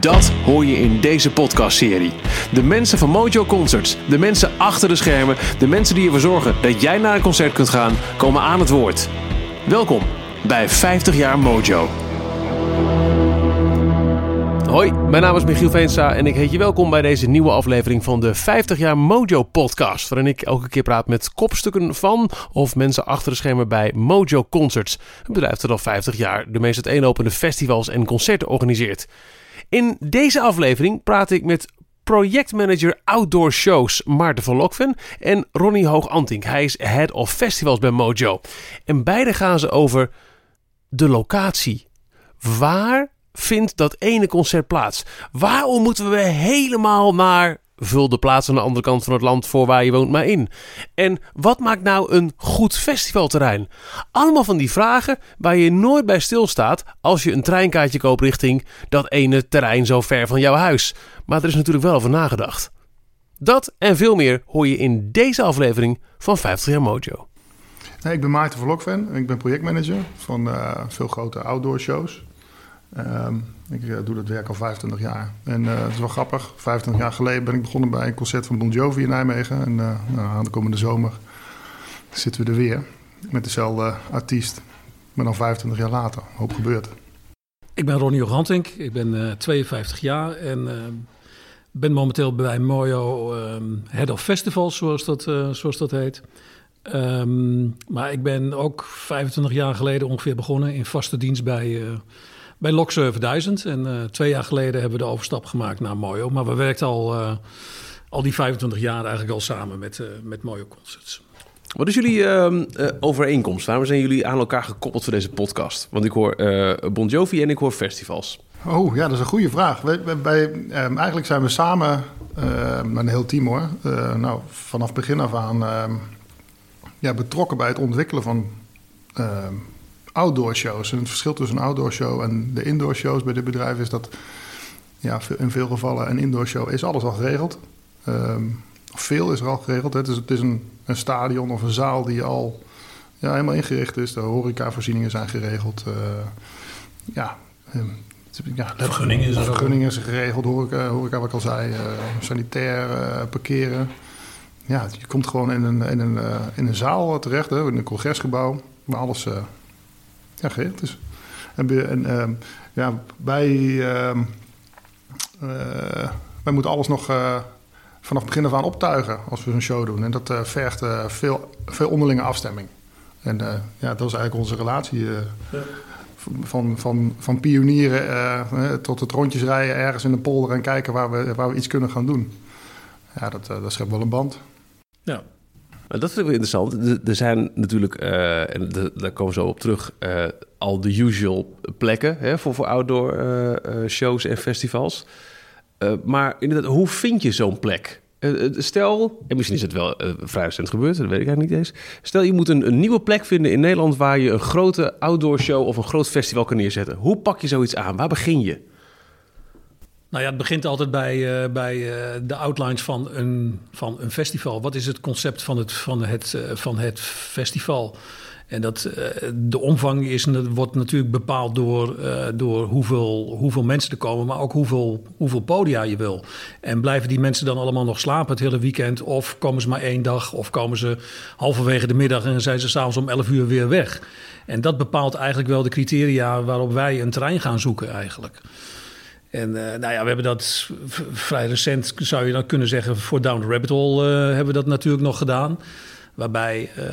Dat hoor je in deze podcastserie. De mensen van Mojo Concerts, de mensen achter de schermen, de mensen die ervoor zorgen dat jij naar een concert kunt gaan, komen aan het woord. Welkom bij 50 jaar Mojo. Hoi, mijn naam is Michiel Veenstra en ik heet je welkom bij deze nieuwe aflevering van de 50 jaar Mojo podcast. Waarin ik elke keer praat met kopstukken van of mensen achter de schermen bij Mojo Concerts. Een bedrijf dat al 50 jaar de meest uiteenlopende festivals en concerten organiseert. In deze aflevering praat ik met projectmanager Outdoor Shows Maarten van Lokven en Ronnie Hoog-Antink. Hij is Head of Festivals bij Mojo. En beide gaan ze over de locatie. Waar vindt dat ene concert plaats? Waarom moeten we helemaal naar vul de plaats aan de andere kant van het land voor waar je woont maar in. En wat maakt nou een goed festivalterrein? Allemaal van die vragen waar je nooit bij stilstaat als je een treinkaartje koopt richting dat ene terrein zo ver van jouw huis. Maar er is natuurlijk wel over nagedacht. Dat en veel meer hoor je in deze aflevering van 50 jaar Mojo. ik ben Maarten Verlokven en ik ben projectmanager van uh, veel grote outdoor shows. Ehm, ik uh, doe dat werk al 25 jaar. En uh, het is wel grappig. 25 jaar geleden ben ik begonnen bij een concert van Bon Jovi in Nijmegen. En uh, nou, aan de komende zomer zitten we er weer met dezelfde artiest. Maar dan 25 jaar later. Hoop gebeurt. Ik ben Ronnie Ogantink. Ik ben 52 jaar en ben momenteel bij Mojo um, Head of Festivals, zoals dat, dat heet. Um, maar ik ben ook 25 jaar geleden ongeveer begonnen in vaste dienst bij bij Lok 7000. En uh, twee jaar geleden hebben we de overstap gemaakt naar Mojo. Maar we werken al, uh, al die 25 jaar eigenlijk al samen met, uh, met Mojo Concerts. Wat is jullie overeenkomst? Waarom zijn jullie aan elkaar gekoppeld voor deze podcast? Want ik hoor Bon Jovi en ik hoor festivals. Oh ja, dat is een goede vraag. Wij, wij, um, eigenlijk zijn we samen, met een heel team hoor, nou, vanaf begin af aan ja, betrokken bij het ontwikkelen van outdoor shows. En het verschil tussen een outdoor show en de indoor shows bij dit bedrijf is dat ja, in veel gevallen een indoor show is alles al geregeld. Um, veel is er al geregeld. Hè. Het is, het is een, een, stadion of een zaal die al ja, helemaal ingericht is. De horecavoorzieningen zijn geregeld. Uh, ja, um, ja, vergunning is, vergunning is geregeld, horeca, horeca wat ik al zei, uh, sanitair, uh, parkeren. Ja, je komt gewoon in een, in een, uh, in een zaal terecht, hè, in een congresgebouw, waar alles ja, geregeld is. En, en uh, ja, wij, uh, uh, wij moeten alles nog uh, vanaf begin af aan optuigen als we zo'n show doen. En dat vergt veel, veel onderlinge afstemming. En ja, dat is eigenlijk onze relatie. Ja. Van, van, van pionieren tot het rondjes rijden ergens in de polder en kijken waar we, waar we iets kunnen gaan doen. Ja, dat, dat schept wel een band. Ja, dat vind ik wel interessant. Er zijn natuurlijk, uh, en daar komen we zo op terug, uh, al de usual plekken hè, voor, voor outdoor uh, shows en festivals. maar inderdaad, hoe vind je zo'n plek? stel, en misschien is het wel vrij recent gebeurd, dat weet ik eigenlijk niet eens. Stel, je moet een, een, nieuwe plek vinden in Nederland waar je een grote outdoor show of een groot festival kan neerzetten. Hoe pak je zoiets aan? Waar begin je? Nou ja, het begint altijd bij, uh, bij uh, de outlines van een, van een festival. Wat is het concept van het, van het, uh, van het festival? En dat, de omvang is, wordt natuurlijk bepaald door, door hoeveel, hoeveel mensen er komen, maar ook hoeveel, hoeveel podia je wil. En blijven die mensen dan allemaal nog slapen het hele weekend? Of komen ze maar één dag? Of komen ze halverwege de middag en zijn ze s'avonds om 11 uur weer weg? En dat bepaalt eigenlijk wel de criteria waarop wij een terrein gaan zoeken eigenlijk. En uh, nou ja, we hebben dat vrij recent, zou je dan kunnen zeggen, voor Down the Rabbit Hole uh, hebben we dat natuurlijk nog gedaan. Waarbij uh,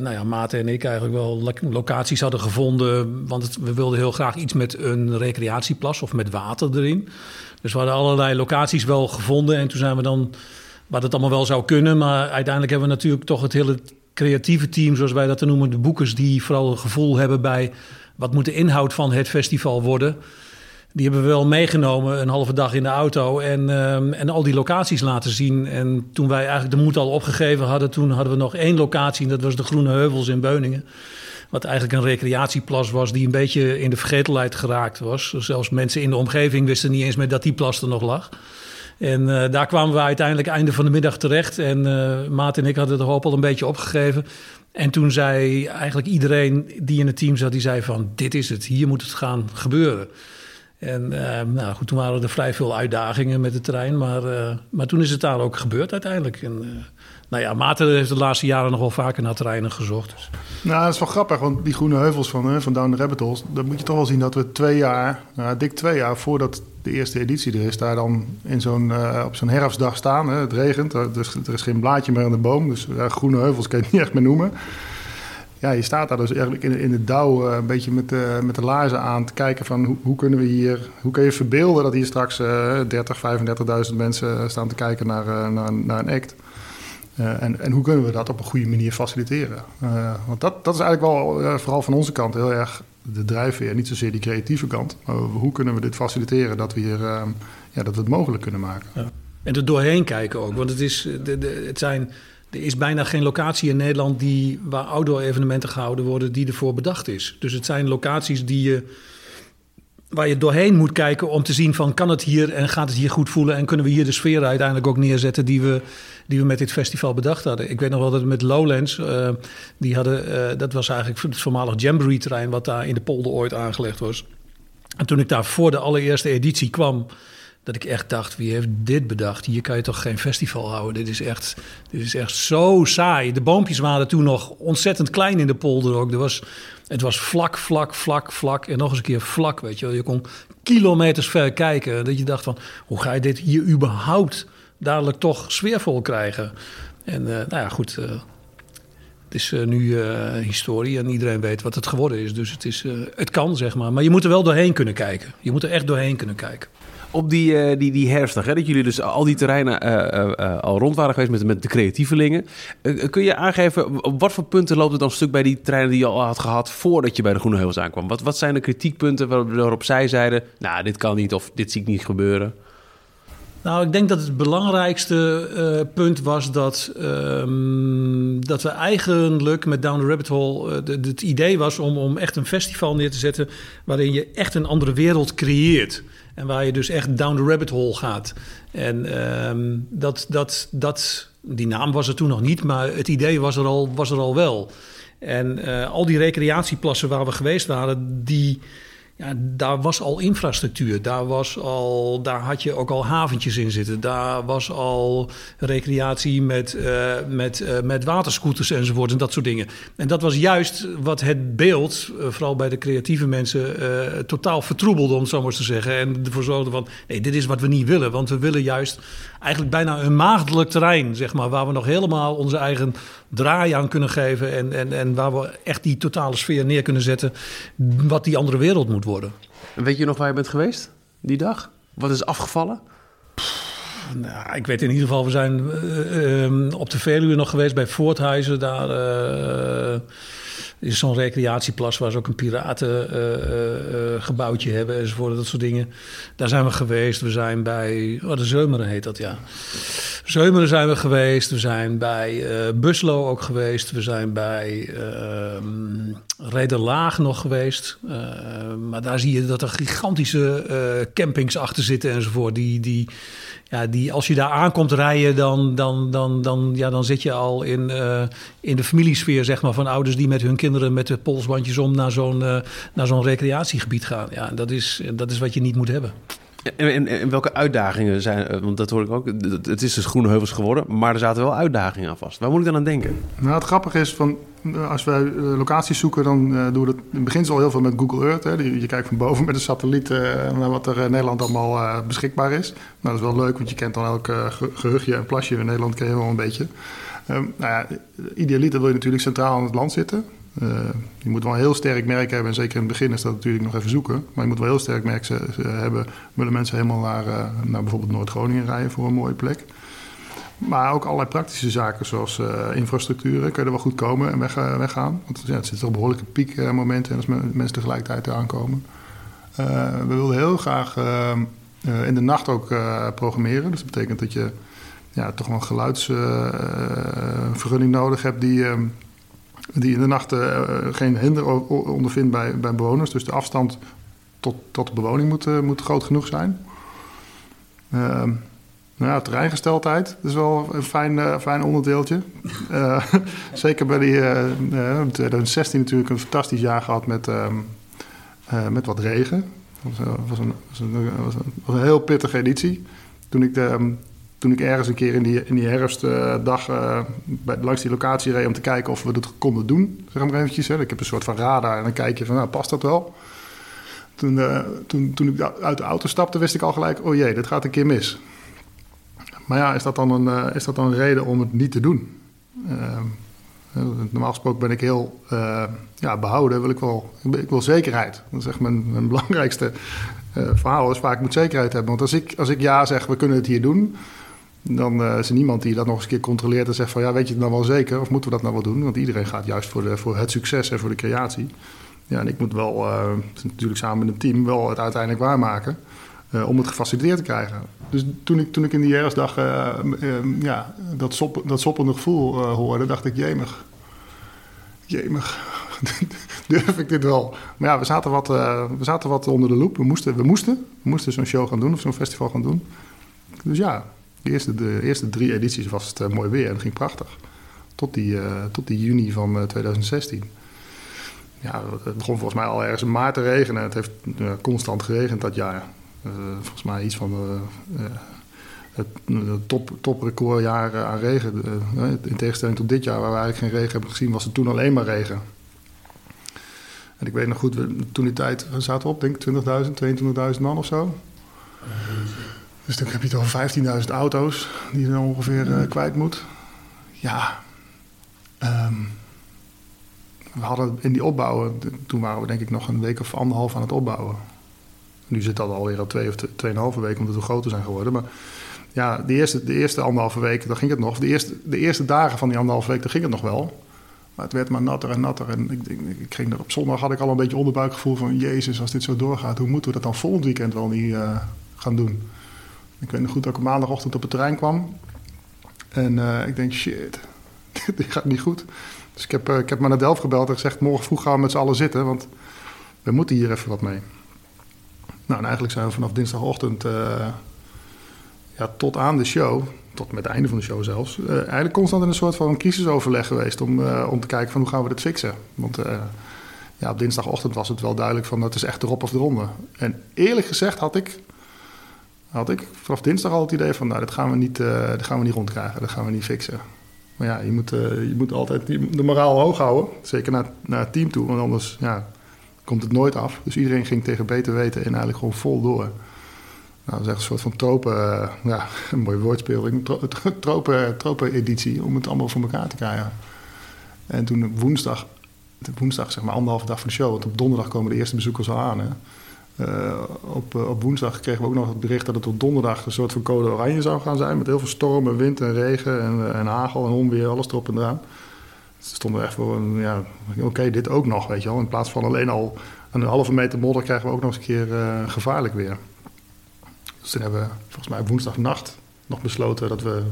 nou ja, Maarten en ik eigenlijk wel locaties hadden gevonden. Want we wilden heel graag iets met een recreatieplas of met water erin. Dus we hadden allerlei locaties wel gevonden. En toen zijn we dan wat het allemaal wel zou kunnen. Maar uiteindelijk hebben we natuurlijk toch het hele creatieve team, zoals wij dat noemen, de boekers, die vooral een gevoel hebben bij wat moet de inhoud van het festival worden. Die hebben we wel meegenomen een halve dag in de auto en, ehm, en al die locaties laten zien. En toen wij eigenlijk de moed al opgegeven hadden, toen hadden we nog één locatie en dat was de Groene Heuvels in Beuningen. Wat eigenlijk een recreatieplas was die een beetje in de vergetelheid geraakt was. Zelfs mensen in de omgeving wisten niet eens meer dat die plas er nog lag. En eh, daar kwamen we uiteindelijk einde van de middag terecht. En uh, Maat en ik hadden de hoop al een beetje opgegeven. En toen zei eigenlijk iedereen die in het team zat, die zei van dit is het, hier moet het gaan gebeuren. En uh, nou goed, toen waren er vrij veel uitdagingen met het terrein, maar, maar toen is het daar ook gebeurd uiteindelijk. En, nou ja, Maarten heeft de laatste jaren nog wel vaker naar terreinen gezocht. Dus. Nou, dat is wel grappig, want die groene heuvels van, van Down the Rabbit Holes... dan moet je toch wel zien dat we twee jaar, nou, dik twee jaar voordat de eerste editie er is... daar dan in zo'n, op zo'n herfstdag staan. Het regent, er is, er is geen blaadje meer aan de boom. Dus groene heuvels kan je niet echt meer noemen. Ja, je staat daar dus eigenlijk in, in de dauw uh, een beetje met de, met de laarzen aan te kijken van hoe, hoe kunnen we hier, hoe kun je verbeelden dat hier straks 30, 35.000 mensen staan te kijken naar, naar, naar een act. En, en, hoe kunnen we dat op een goede manier faciliteren? Want dat, dat is eigenlijk wel vooral van onze kant heel erg de drijfveer. Niet zozeer die creatieve kant. Maar hoe kunnen we dit faciliteren dat we, hier, ja, dat we het mogelijk kunnen maken? Ja. En er doorheen kijken ook. Want het, is, de, de, het zijn, er is bijna geen locatie in Nederland die, waar outdoor evenementen gehouden worden die ervoor bedacht is. Dus het zijn locaties die je waar je doorheen moet kijken om te zien van kan het hier en gaat het hier goed voelen en kunnen we hier de sfeer uiteindelijk ook neerzetten die we, die we met dit festival bedacht hadden. Ik weet nog wel dat met Lowlands, uh, die hadden, uh, dat was eigenlijk het voormalig Jamboree terrein wat daar in de polder ooit aangelegd was. En toen ik daar voor de allereerste editie kwam, dat ik echt dacht, wie heeft dit bedacht? Hier kan je toch geen festival houden? Dit is echt, dit is echt zo saai. De boompjes waren toen nog ontzettend klein in de polder ook. Er was het was vlak, vlak, vlak, vlak en nog eens een keer vlak, weet je wel. Je kon kilometers ver kijken. Dat je dacht van, hoe ga je dit hier überhaupt dadelijk toch sfeervol krijgen? En uh, nou ja, goed, uh, het is uh, nu historie en iedereen weet wat het geworden is. Dus het, is, het kan, zeg maar. Maar je moet er wel doorheen kunnen kijken. Je moet er echt doorheen kunnen kijken op die, uh, die, die herfstdag, hè, dat jullie dus al die terreinen uh, uh, al rond waren geweest met, met de creatievelingen. kun je aangeven, op wat voor punten loopt het dan stuk bij die treinen die je al had gehad voordat je bij de Groene Heuvels aankwam? Wat, wat zijn de kritiekpunten waarop zij zeiden, nou, dit kan niet of dit zie ik niet gebeuren? Nou, ik denk dat het belangrijkste punt was dat, um, dat we eigenlijk met Down the Rabbit Hole... Het idee was om, om echt een festival neer te zetten... waarin je echt een andere wereld creëert. En waar je dus echt down the rabbit hole gaat. En um, dat, dat, dat, die naam was er toen nog niet, maar het idee was er al, was er al wel. En uh, al die recreatieplassen waar we geweest waren, die ja, daar was al infrastructuur. Daar, was al, daar had je ook al haventjes in zitten. Daar was al recreatie met, uh, met, uh, met waterscooters enzovoort en dat soort dingen. En dat was juist wat het beeld, uh, vooral bij de creatieve mensen, totaal vertroebelde, om het zo maar te zeggen. En ervoor zorgde van, nee, dit is wat we niet willen. Want we willen juist eigenlijk bijna een maagdelijk terrein, zeg maar, waar we nog helemaal onze eigen draai aan kunnen geven. En, en, en waar we echt die totale sfeer neer kunnen zetten, wat die andere wereld moet worden. Weet je nog waar je bent geweest die dag? Wat is afgevallen? Nou, ik weet in ieder geval, we zijn uh, op de Veluwe nog geweest bij Voorthuizen. Daar uh, is zo'n recreatieplas waar ze ook een piratengebouwtje hebben enzovoort, dat soort dingen. Daar zijn we geweest. We zijn bij, oh, de Zeumeren heet dat, ja. Zeumeren zijn we geweest. We zijn bij Buslo ook geweest. We zijn bij Rederlaag nog geweest. maar daar zie je dat er gigantische campings achter zitten enzovoort. Die, die, ja, die, als je daar aankomt rijden, dan, dan, dan, dan, ja, dan zit je al in, uh, in de familiesfeer zeg maar, van ouders die met hun kinderen met de polsbandjes om naar zo'n uh, naar zo'n recreatiegebied gaan. Ja, dat is, dat is wat je niet moet hebben. En, welke uitdagingen zijn, eh, want dat hoor ik ook, het is dus Groene Heuvels geworden, maar er zaten wel uitdagingen aan vast. Waar moet ik dan aan denken? Nou, het grappige is, van, als wij locaties zoeken, dan doen we in het begin al heel veel met Google Earth. Hè. Je, kijkt van boven met een satelliet naar wat er in Nederland allemaal beschikbaar is. Nou, dat is wel leuk, want je kent dan elk gehuchtje en plasje in Nederland, ken je wel een beetje. Um, nou ja, idealiter wil je natuurlijk centraal in het land zitten. Uh, je moet wel heel sterk merk hebben. En zeker in het begin is dat natuurlijk nog even zoeken. Maar je moet wel heel sterk merk hebben. Willen mensen helemaal naar, uh, naar bijvoorbeeld Noord-Groningen rijden voor een mooie plek. Maar ook allerlei praktische zaken zoals uh, infrastructuur. Kun je er wel goed komen en weg, weggaan. Want ja, het zitten toch behoorlijke piekmomenten als mensen tegelijkertijd aankomen. we wilden heel graag in de nacht ook programmeren. Dus dat betekent dat je ja, toch wel een geluidsvergunning nodig hebt die die in de nacht geen hinder ondervindt bij, bij bewoners. Dus de afstand tot, tot de bewoning moet, moet groot genoeg zijn. Uh, nou ja, terreingesteldheid, is wel een fijn, uh, fijn onderdeeltje. Zeker bij die uh, 2016 natuurlijk een fantastisch jaar gehad met, ehm, met wat regen. Dat was, was, een, was, een, was, een, was, een, heel pittige editie. Toen ik, de, ehm, toen ik ergens een keer in die, in die herfstdag bij, langs die locatie reed om te kijken of we dat konden doen, zeg maar eventjes. Hè. Ik heb een soort van radar en dan kijk je van, nou, past dat wel? Toen, uh, toen, toen ik uit de auto stapte, wist ik al gelijk: oh jee, dit gaat een keer mis. Maar ja, is dat dan een, is dat dan een reden om het niet te doen? Normaal gesproken ben ik heel ja, behouden. Wil ik, wel, ik wil zekerheid. Dat is echt mijn, mijn belangrijkste verhaal. Is vaak moet zekerheid hebben. Want als ik, als ik ja zeg, we kunnen het hier doen. Dan is er niemand die dat nog eens een keer controleert en zegt van ja, weet je het nou wel zeker? Of moeten we dat nou wel doen? Want iedereen gaat juist voor, de, voor het succes en voor de creatie. Ja, en ik moet wel, uh, natuurlijk samen met een team, wel het uiteindelijk waarmaken. Uh, om het gefaciliteerd te krijgen. Dus toen ik, toen ik in die uh, ja, dat, sop, dat soppende gevoel hoorde, dacht ik, jemig. Jemig. Durf ik dit wel? Maar ja, we zaten wat, we zaten wat onder de loep. We moesten, we moesten, we moesten zo'n show gaan doen of zo'n festival gaan doen. Dus ja, de eerste, de eerste drie edities was het mooi weer en het ging prachtig. Tot die, tot die juni van 2016 ja, het begon volgens mij al ergens in maart te regenen. Het heeft constant geregend dat jaar. Volgens mij iets van het top, toprecordjaar aan regen. in tegenstelling tot dit jaar, waar we eigenlijk geen regen hebben gezien, was het toen alleen maar regen. En ik weet nog goed, toen die tijd zaten we op, denk ik 20.000, 22.000 man of zo. Dus dan heb je toch 15.000 auto's die je dan ongeveer kwijt moet. Ja, um, we hadden in die opbouwen, toen waren we denk ik nog een week of anderhalf aan het opbouwen. Nu zit dat alweer al twee of tweeënhalve weken omdat we groter zijn geworden. Maar ja, de eerste, de eerste anderhalve week, dan ging het nog. De eerste, de eerste dagen van die anderhalve week, dan ging het nog wel. Maar het werd maar natter en natter. En ik, ik, ik ging er, op zondag had ik al een beetje onderbuikgevoel van... Jezus, als dit zo doorgaat, hoe moeten we dat dan volgend weekend wel niet uh, gaan doen? Ik weet nog goed dat ik maandagochtend op het terrein kwam. En uh, ik denk, shit, dit gaat niet goed. Dus ik heb, uh, ik heb maar naar Delft gebeld en gezegd... morgen vroeg gaan we met z'n allen zitten, want we moeten hier even wat mee. Nou, en eigenlijk zijn we vanaf dinsdagochtend uh, ja, tot aan de show... tot met het einde van de show zelfs... Eigenlijk constant in een soort van crisisoverleg geweest... om, om te kijken van hoe gaan we dit fixen. Want ja, op dinsdagochtend was het wel duidelijk van... het is echt erop of eronder. En eerlijk gezegd had ik had ik vanaf dinsdag al het idee van, nou, dat gaan we niet, uh, dat gaan we niet rondkrijgen, dat gaan we niet fixen. Maar ja, je moet, uh, je moet altijd de moraal hoog houden. Zeker naar, naar het team toe, want anders ja, komt het nooit af. Dus iedereen ging tegen beter weten en eigenlijk gewoon vol door. Nou, dat is echt een soort van tropen, uh, ja, een mooie woordspeling, tro tropen, tropen editie om het allemaal voor elkaar te krijgen. En toen woensdag, woensdag zeg maar anderhalve dag van de show, want op donderdag komen de eerste bezoekers al aan. Hè. Uh, op, uh, op, woensdag kregen we ook nog het bericht dat het op donderdag een soort van code oranje zou gaan zijn. Met heel veel stormen, wind en regen en, uh, en hagel en onweer, alles erop en eraan. Dus stonden echt voor ja, oké, dit ook nog, weet je wel. In plaats van alleen al een halve meter modder krijgen we ook nog eens een keer gevaarlijk weer. Dus toen hebben we volgens mij woensdagnacht nog besloten dat we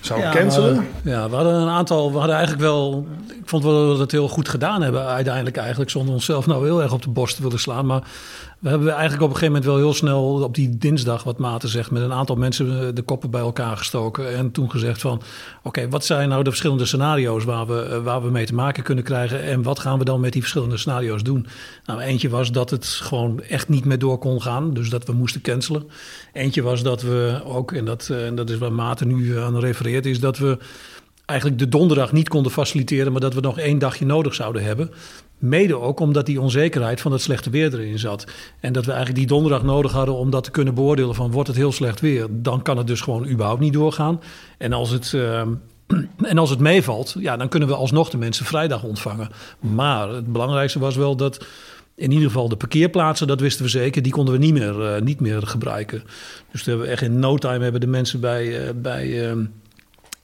zouden ja, cancelen. We, ja, we hadden een aantal, we hadden eigenlijk wel, ik vond wel dat we het heel goed gedaan hebben uiteindelijk eigenlijk, zonder onszelf nou heel erg op de borst te willen slaan. Maar we hebben eigenlijk op een gegeven moment wel heel snel op die dinsdag, wat Maarten zegt, met een aantal mensen de koppen bij elkaar gestoken. En toen gezegd van, oké, wat zijn nou de verschillende scenario's waar we, waar we mee te maken kunnen krijgen? En wat gaan we dan met die verschillende scenario's doen? Nou, eentje was dat het gewoon echt niet meer door kon gaan, dus dat we moesten cancelen. Eentje was dat we ook, en dat, en dat is waar Maarten nu aan refereert, is dat we eigenlijk de donderdag niet konden faciliteren, maar dat we nog één dagje nodig zouden hebben. Mede ook omdat die onzekerheid van het slechte weer erin zat. En dat we eigenlijk die donderdag nodig hadden om dat te kunnen beoordelen van wordt het heel slecht weer, dan kan het dus gewoon überhaupt niet doorgaan. En als het, uh, en als het meevalt, ja, dan kunnen we alsnog de mensen vrijdag ontvangen. Maar het belangrijkste was wel dat In ieder geval de parkeerplaatsen, dat wisten we zeker, die konden we niet meer, niet meer gebruiken. Dus we hebben echt in no time hebben de mensen bij, bij ehm,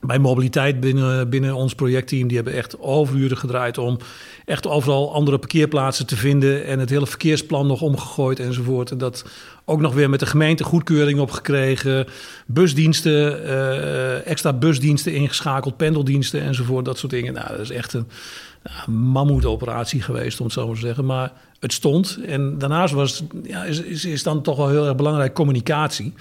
bij mobiliteit binnen, binnen ons projectteam, die hebben echt overuren gedraaid om echt overal andere parkeerplaatsen te vinden en het hele verkeersplan nog omgegooid enzovoort. En dat ook nog weer met de gemeente goedkeuring opgekregen, busdiensten, uh, extra busdiensten ingeschakeld, pendeldiensten enzovoort, dat soort dingen. Nou, dat is echt een mammoetoperatie geweest, om het zo maar te zeggen. Maar het stond. En daarnaast was, ja, is, is, is dan toch wel heel erg belangrijk communicatie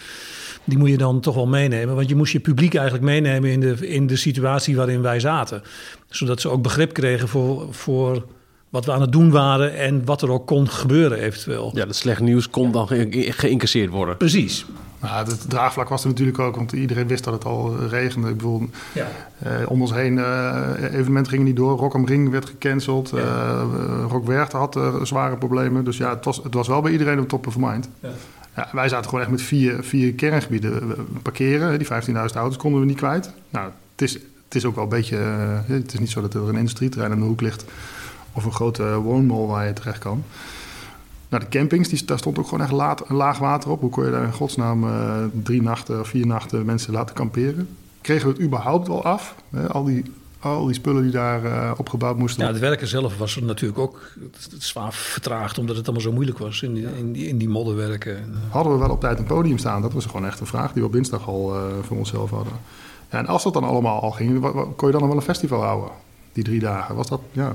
die moet je dan toch wel meenemen. Want je moest je publiek eigenlijk meenemen in de, in de situatie waarin wij zaten. Zodat ze ook begrip kregen voor, voor wat we aan het doen waren en wat er ook kon gebeuren eventueel. Ja, dat slecht nieuws kon dan ge geïncasseerd worden. Precies. Nou, het draagvlak was er natuurlijk ook, want iedereen wist dat het al regende. Ik bedoel, ja. uh, om ons heen, uh, evenementen gingen niet door. Rock am Ring werd gecanceld. Ja. Uh, Rock Werchter had zware problemen. Dus ja, het was, het was wel bij iedereen op top of mind. Ja. Wij zaten gewoon echt met vier, vier kerngebieden parkeren. Die 15.000 auto's konden we niet kwijt. Nou, het is, het is ook wel een beetje... Uh, het is niet zo dat er een industrieterrein om de hoek ligt... of een grote woonmol waar je terecht kan. Nou, de campings, die, daar stond ook gewoon echt laat, laag water op. Hoe kon je daar in godsnaam uh, drie nachten of vier nachten mensen laten kamperen? Kregen we het überhaupt wel af? Al die al die spullen die daar uh, opgebouwd moesten Ja, het werken zelf was natuurlijk ook zwaar vertraagd... omdat het allemaal zo moeilijk was in die, in die, in die modderwerken. Hadden we wel op tijd een podium staan? Dat was gewoon echt een vraag die we op dinsdag al uh, voor onszelf hadden. Ja, en als dat dan allemaal al ging, kon je dan nog wel een festival houden? Die drie dagen, was dat... Ja,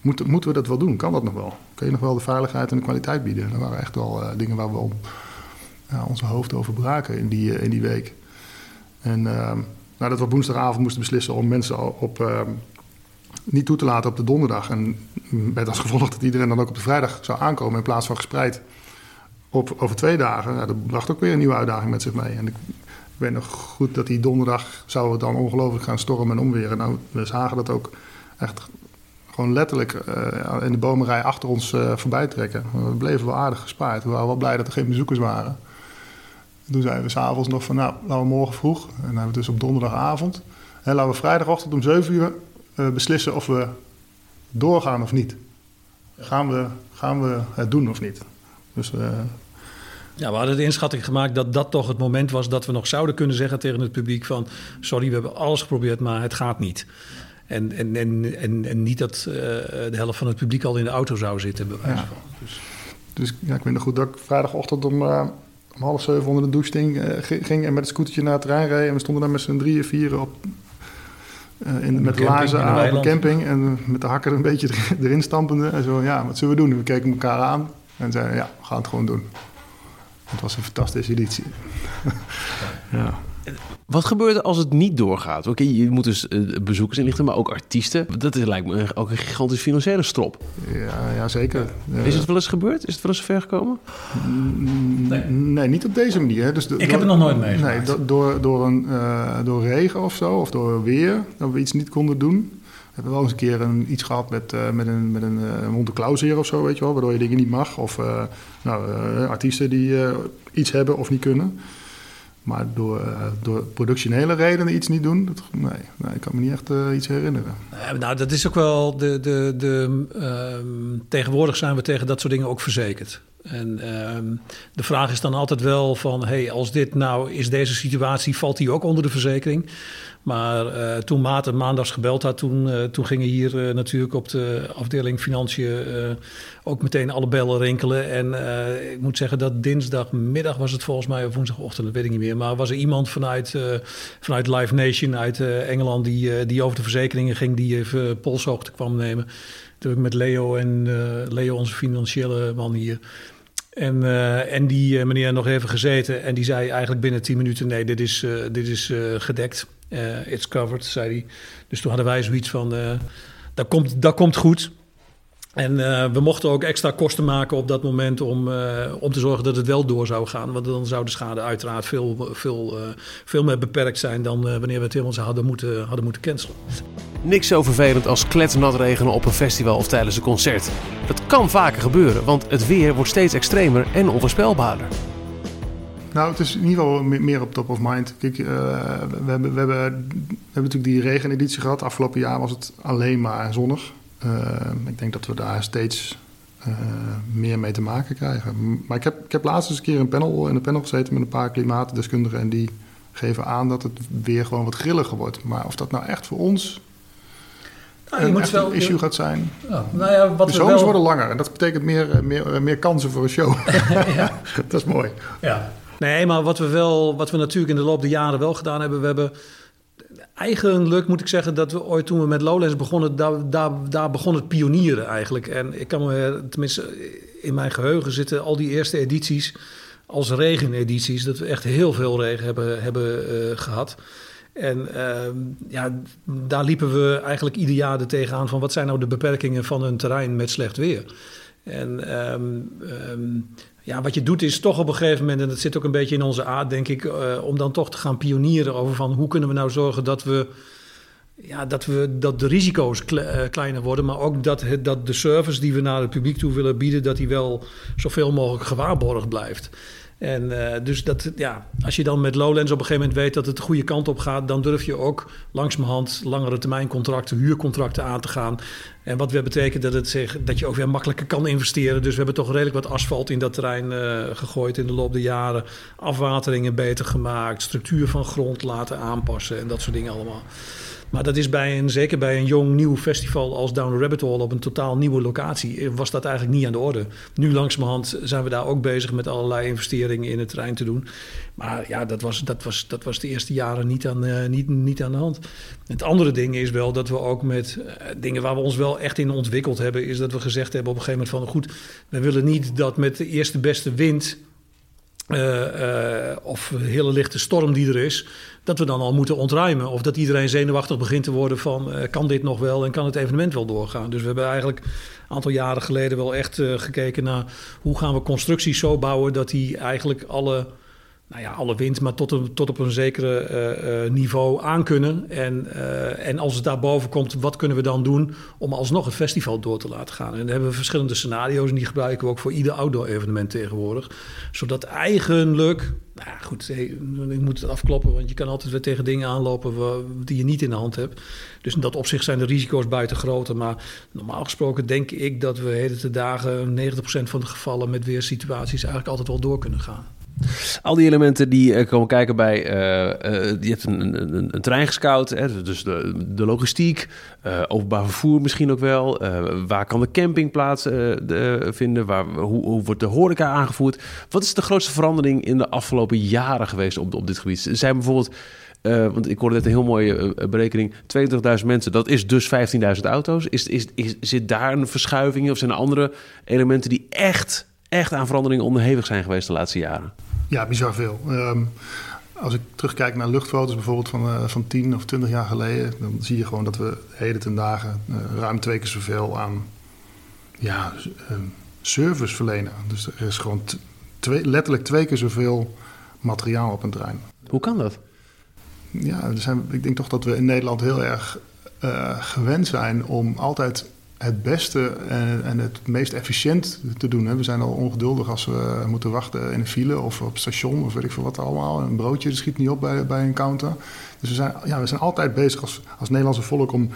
Moet, moeten we dat wel doen? Kan dat nog wel? Kun je nog wel de veiligheid en de kwaliteit bieden? Dat waren echt wel uh, dingen waar we om, onze hoofd over braken in die, in die week. En ehm, nou, dat we woensdagavond moesten beslissen om mensen op, uh, niet toe te laten op de donderdag. En met als gevolg dat iedereen dan ook op de vrijdag zou aankomen in plaats van gespreid op, over twee dagen. Nou, dat bracht ook weer een nieuwe uitdaging met zich mee. En ik weet nog goed dat die donderdag zou het dan ongelooflijk gaan stormen en omweren. Nou, we zagen dat ook echt gewoon letterlijk uh, in de bomenrij achter ons uh, voorbij trekken. We bleven wel aardig gespaard. We waren wel blij dat er geen bezoekers waren. Toen zeiden we s'avonds nog van, nou, laten we morgen vroeg. En dan hebben we dus op donderdagavond. En laten we vrijdagochtend om 7 uur uh, beslissen of we doorgaan of niet. Gaan we, gaan we het doen of niet? Dus... Uh, ja, we hadden de inschatting gemaakt dat dat toch het moment was dat we nog zouden kunnen zeggen tegen het publiek van... sorry, we hebben alles geprobeerd, maar het gaat niet. En, en, en, en, en niet dat uh, de helft van het publiek al in de auto zou zitten, bij wijze ja. van. Dus, dus ja, ik weet nog goed dat ik vrijdagochtend om... Uh, om half zeven onder de douche ging, uh, ging en met het scootertje naar het terrein reed. En we stonden daar met z'n drieën, vieren op, uh, in, met laarzen aan op een camping. En met de hakker een beetje erin stampende. En zo, ja, wat zullen we doen? We keken elkaar aan en zeiden, ja, we gaan het gewoon doen. Het was een fantastische editie. ja. Wat gebeurt er als het niet doorgaat? Oké, je moet dus uh, bezoekers inlichten, maar ook artiesten. Dat is, lijkt me ook een gigantisch financiële strop. Ja, ja zeker. Is het wel eens gebeurd? Is het wel eens ver gekomen? Nee, nee niet op deze manier. Dus Ik heb het nog nooit meegemaakt. Nee, door, door, een, uh, door regen of zo, of door weer, dat we iets niet konden doen. We hebben wel eens een keer een, iets gehad met, uh, met een, met een uh, Monte of zo, weet je wel, waardoor je dingen niet mag. Of uh, nou, artiesten die iets hebben of niet kunnen. Maar door, uh, door productionele redenen iets niet doen, nee, nee, ik kan me niet echt uh, iets herinneren. nou, dat is ook wel de. de, de uh, tegenwoordig zijn we tegen dat soort dingen ook verzekerd. En ehm, de vraag is dan altijd wel van, hey, als dit nou is deze situatie, valt die ook onder de verzekering? Maar uh, toen Maarten maandags gebeld had, toen, uh, toen gingen hier uh, natuurlijk op de afdeling financiën ook meteen alle bellen rinkelen. En ik moet zeggen dat dinsdagmiddag was het volgens mij, of woensdagochtend, dat weet ik niet meer. Maar was er iemand vanuit, vanuit Live Nation uit Engeland die, die over de verzekeringen ging, die even polshoogte kwam nemen. Toen met Leo en Leo, onze financiële man hier. En, en die meneer nog even gezeten en die zei eigenlijk binnen 10 minuten: nee, dit is, dit is gedekt. It's covered, zei hij. Dus toen hadden wij zoiets van: dat, komt, dat komt goed. En we mochten ook extra kosten maken op dat moment om, om te zorgen dat het wel door zou gaan. Want dan zou de schade uiteraard veel, veel, veel meer beperkt zijn dan wanneer we het helemaal hadden moeten, hadden moeten cancelen. Niks zo vervelend als kletsnat regenen op een festival of tijdens een concert. Dat kan vaker gebeuren, want het weer wordt steeds extremer en onvoorspelbaarder. Nou, het is in ieder geval meer op top of mind. Kijk, uh, we, hebben, we, hebben, we hebben natuurlijk die regeneditie gehad. Afgelopen jaar was het alleen maar zonnig. Uh, ik denk dat we daar steeds meer mee te maken krijgen. Maar ik heb, ik heb laatst eens een keer een panel, in een panel gezeten met een paar klimaatdeskundigen en die geven aan dat het weer gewoon wat grilliger wordt. Maar of dat nou echt voor ons nou, je een moet wel, issue gaat zijn. Ja, nou ja, wat de zomers wel... worden langer en dat betekent meer, meer, meer kansen voor een show. ja. dat is mooi. Ja. Nee, maar wat we, wel, wat we natuurlijk in de loop der jaren wel gedaan hebben, we hebben eigenlijk moet ik zeggen dat we ooit toen we met Lowlands begonnen, daar, daar, begon het pionieren eigenlijk. En ik kan me, tenminste in mijn geheugen zitten al die eerste edities als regenedities, dat we echt heel veel regen hebben, hebben uh, gehad. En uh, ja, daar liepen we eigenlijk ieder jaar er tegenaan van wat zijn nou de beperkingen van een terrein met slecht weer. En um, ja, wat je doet is toch op een gegeven moment, en dat zit ook een beetje in onze aard, denk ik, uh, om dan toch te gaan pionieren over van hoe kunnen we nou zorgen dat we. Ja, dat, we, dat de risico's kleiner worden, maar ook dat, het, dat de service die we naar het publiek toe willen bieden, dat die wel zoveel mogelijk gewaarborgd blijft. En uh, dus dat, ja, als je dan met Lowlands op een gegeven moment weet dat het de goede kant op gaat, dan durf je ook langzamerhand langere termijn contracten, huurcontracten aan te gaan. En wat weer betekent dat, het zich, dat je ook weer makkelijker kan investeren. Dus we hebben toch redelijk wat asfalt in dat terrein uh, gegooid in de loop der jaren. Afwateringen beter gemaakt, structuur van grond laten aanpassen en dat soort dingen allemaal. Maar dat is bij een, zeker bij een jong nieuw festival als Down the Rabbit Hole op een totaal nieuwe locatie, eh, was dat eigenlijk niet aan de orde. Nu langzamerhand zijn we daar ook bezig met allerlei investeringen in het terrein te doen. Maar ja, dat was, dat was, dat was de eerste jaren niet aan, uh, niet, niet aan de hand. Het andere ding is wel dat we ook met uh, dingen waar we ons wel echt in ontwikkeld hebben, is dat we gezegd hebben op een gegeven moment van goed, we willen niet dat met de eerste beste wind uh, uh, of hele lichte storm die er is, dat we dan al moeten ontruimen. Of dat iedereen zenuwachtig begint te worden van uh, kan dit nog wel en kan het evenement wel doorgaan. Dus we hebben eigenlijk een aantal jaren geleden wel echt gekeken naar hoe gaan we constructies zo bouwen dat die eigenlijk alle nou ja, alle wind, maar tot, tot op een zekere uh, uh, niveau aankunnen. En, uh, en als het daarboven komt, wat kunnen we dan doen om alsnog het festival door te laten gaan? En dan hebben we verschillende scenario's en die gebruiken we ook voor ieder outdoor-evenement tegenwoordig. Zodat eigenlijk, nou goed, ik moet het afkloppen, want je kan altijd weer tegen dingen aanlopen die je niet in de hand hebt. Dus in dat opzicht zijn de risico's buiten groter. Maar normaal gesproken denk ik dat we heden te dagen 90% van de gevallen met weersituaties eigenlijk altijd wel door kunnen gaan. Al die elementen die uh, komen kijken bij... Uh, uh, je hebt een, een, een trein gescout, hè, dus de, de logistiek, openbaar vervoer misschien ook wel. waar kan de campingplaats de, vinden? Waar, hoe, wordt de horeca aangevoerd? Wat is de grootste verandering in de afgelopen jaren geweest op, op dit gebied? Zijn bijvoorbeeld... want ik hoorde net een heel mooie berekening. 22.000 mensen, dat is dus 15.000 auto's. Is, is, is, zit daar een verschuiving in? Of zijn er andere elementen die echt, echt aan verandering onderhevig zijn geweest de laatste jaren? Ja, bizar veel. Um, als ik terugkijk naar luchtfoto's bijvoorbeeld van, uh, van 10 of 20 jaar geleden, dan zie je gewoon dat we heden ten dagen uh, ruim twee keer zoveel aan ja, uh, service verlenen. Dus er is gewoon twee, letterlijk twee keer zoveel materiaal op een trein. Hoe kan dat? Ja, er zijn, ik denk toch dat we in Nederland heel erg uh, gewend zijn om altijd het beste en, het meest efficiënt te doen. We zijn al ongeduldig als we moeten wachten in een file of op station of weet ik veel wat allemaal. Een broodje schiet niet op bij, bij een counter. Dus we zijn, ja, we zijn altijd bezig als, als Nederlandse volk om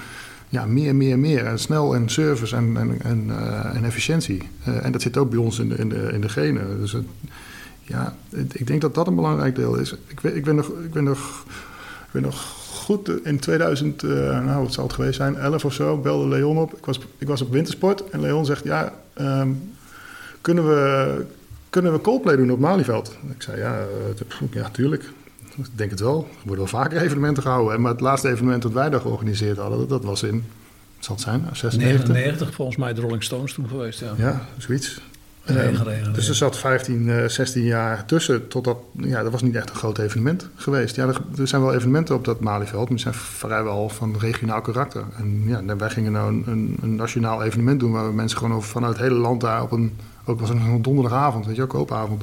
ja, meer, meer, meer. Snel en service en, en, en, uh, en efficiëntie. Uh, en dat zit ook bij ons in de, in de, in de genen. Dus het, ja, ik denk dat dat een belangrijk deel is. Ik, weet, ik, ben, nog, ik, ben, nog, ik ben nog goed, in 2000, uh, nou wat zal het geweest zijn, 11 of zo, belde Leon op. Ik was, ik was op wintersport en Leon zegt, ja, um, kunnen, we, kunnen we Coldplay doen op Malieveld? Ik zei, ja, uh, ja, tuurlijk. Ik denk het wel. Er worden wel vaker evenementen gehouden. Maar het laatste evenement dat wij daar georganiseerd hadden, dat was in, wat zal het zijn, 96? 99 volgens mij de Rolling Stones toen geweest, ja. Ja, zoiets. Regen, regen, dus er zat 15, 16 jaar tussen totdat... Ja, dat was niet echt een groot evenement geweest. Ja, er, zijn wel evenementen op dat Malieveld, maar die zijn vrijwel van regionaal karakter. En ja, wij gingen nou een, een, een nationaal evenement doen... waar we mensen gewoon over, vanuit het hele land daar op een... Ook was een donderdagavond, weet je, ook koopavond.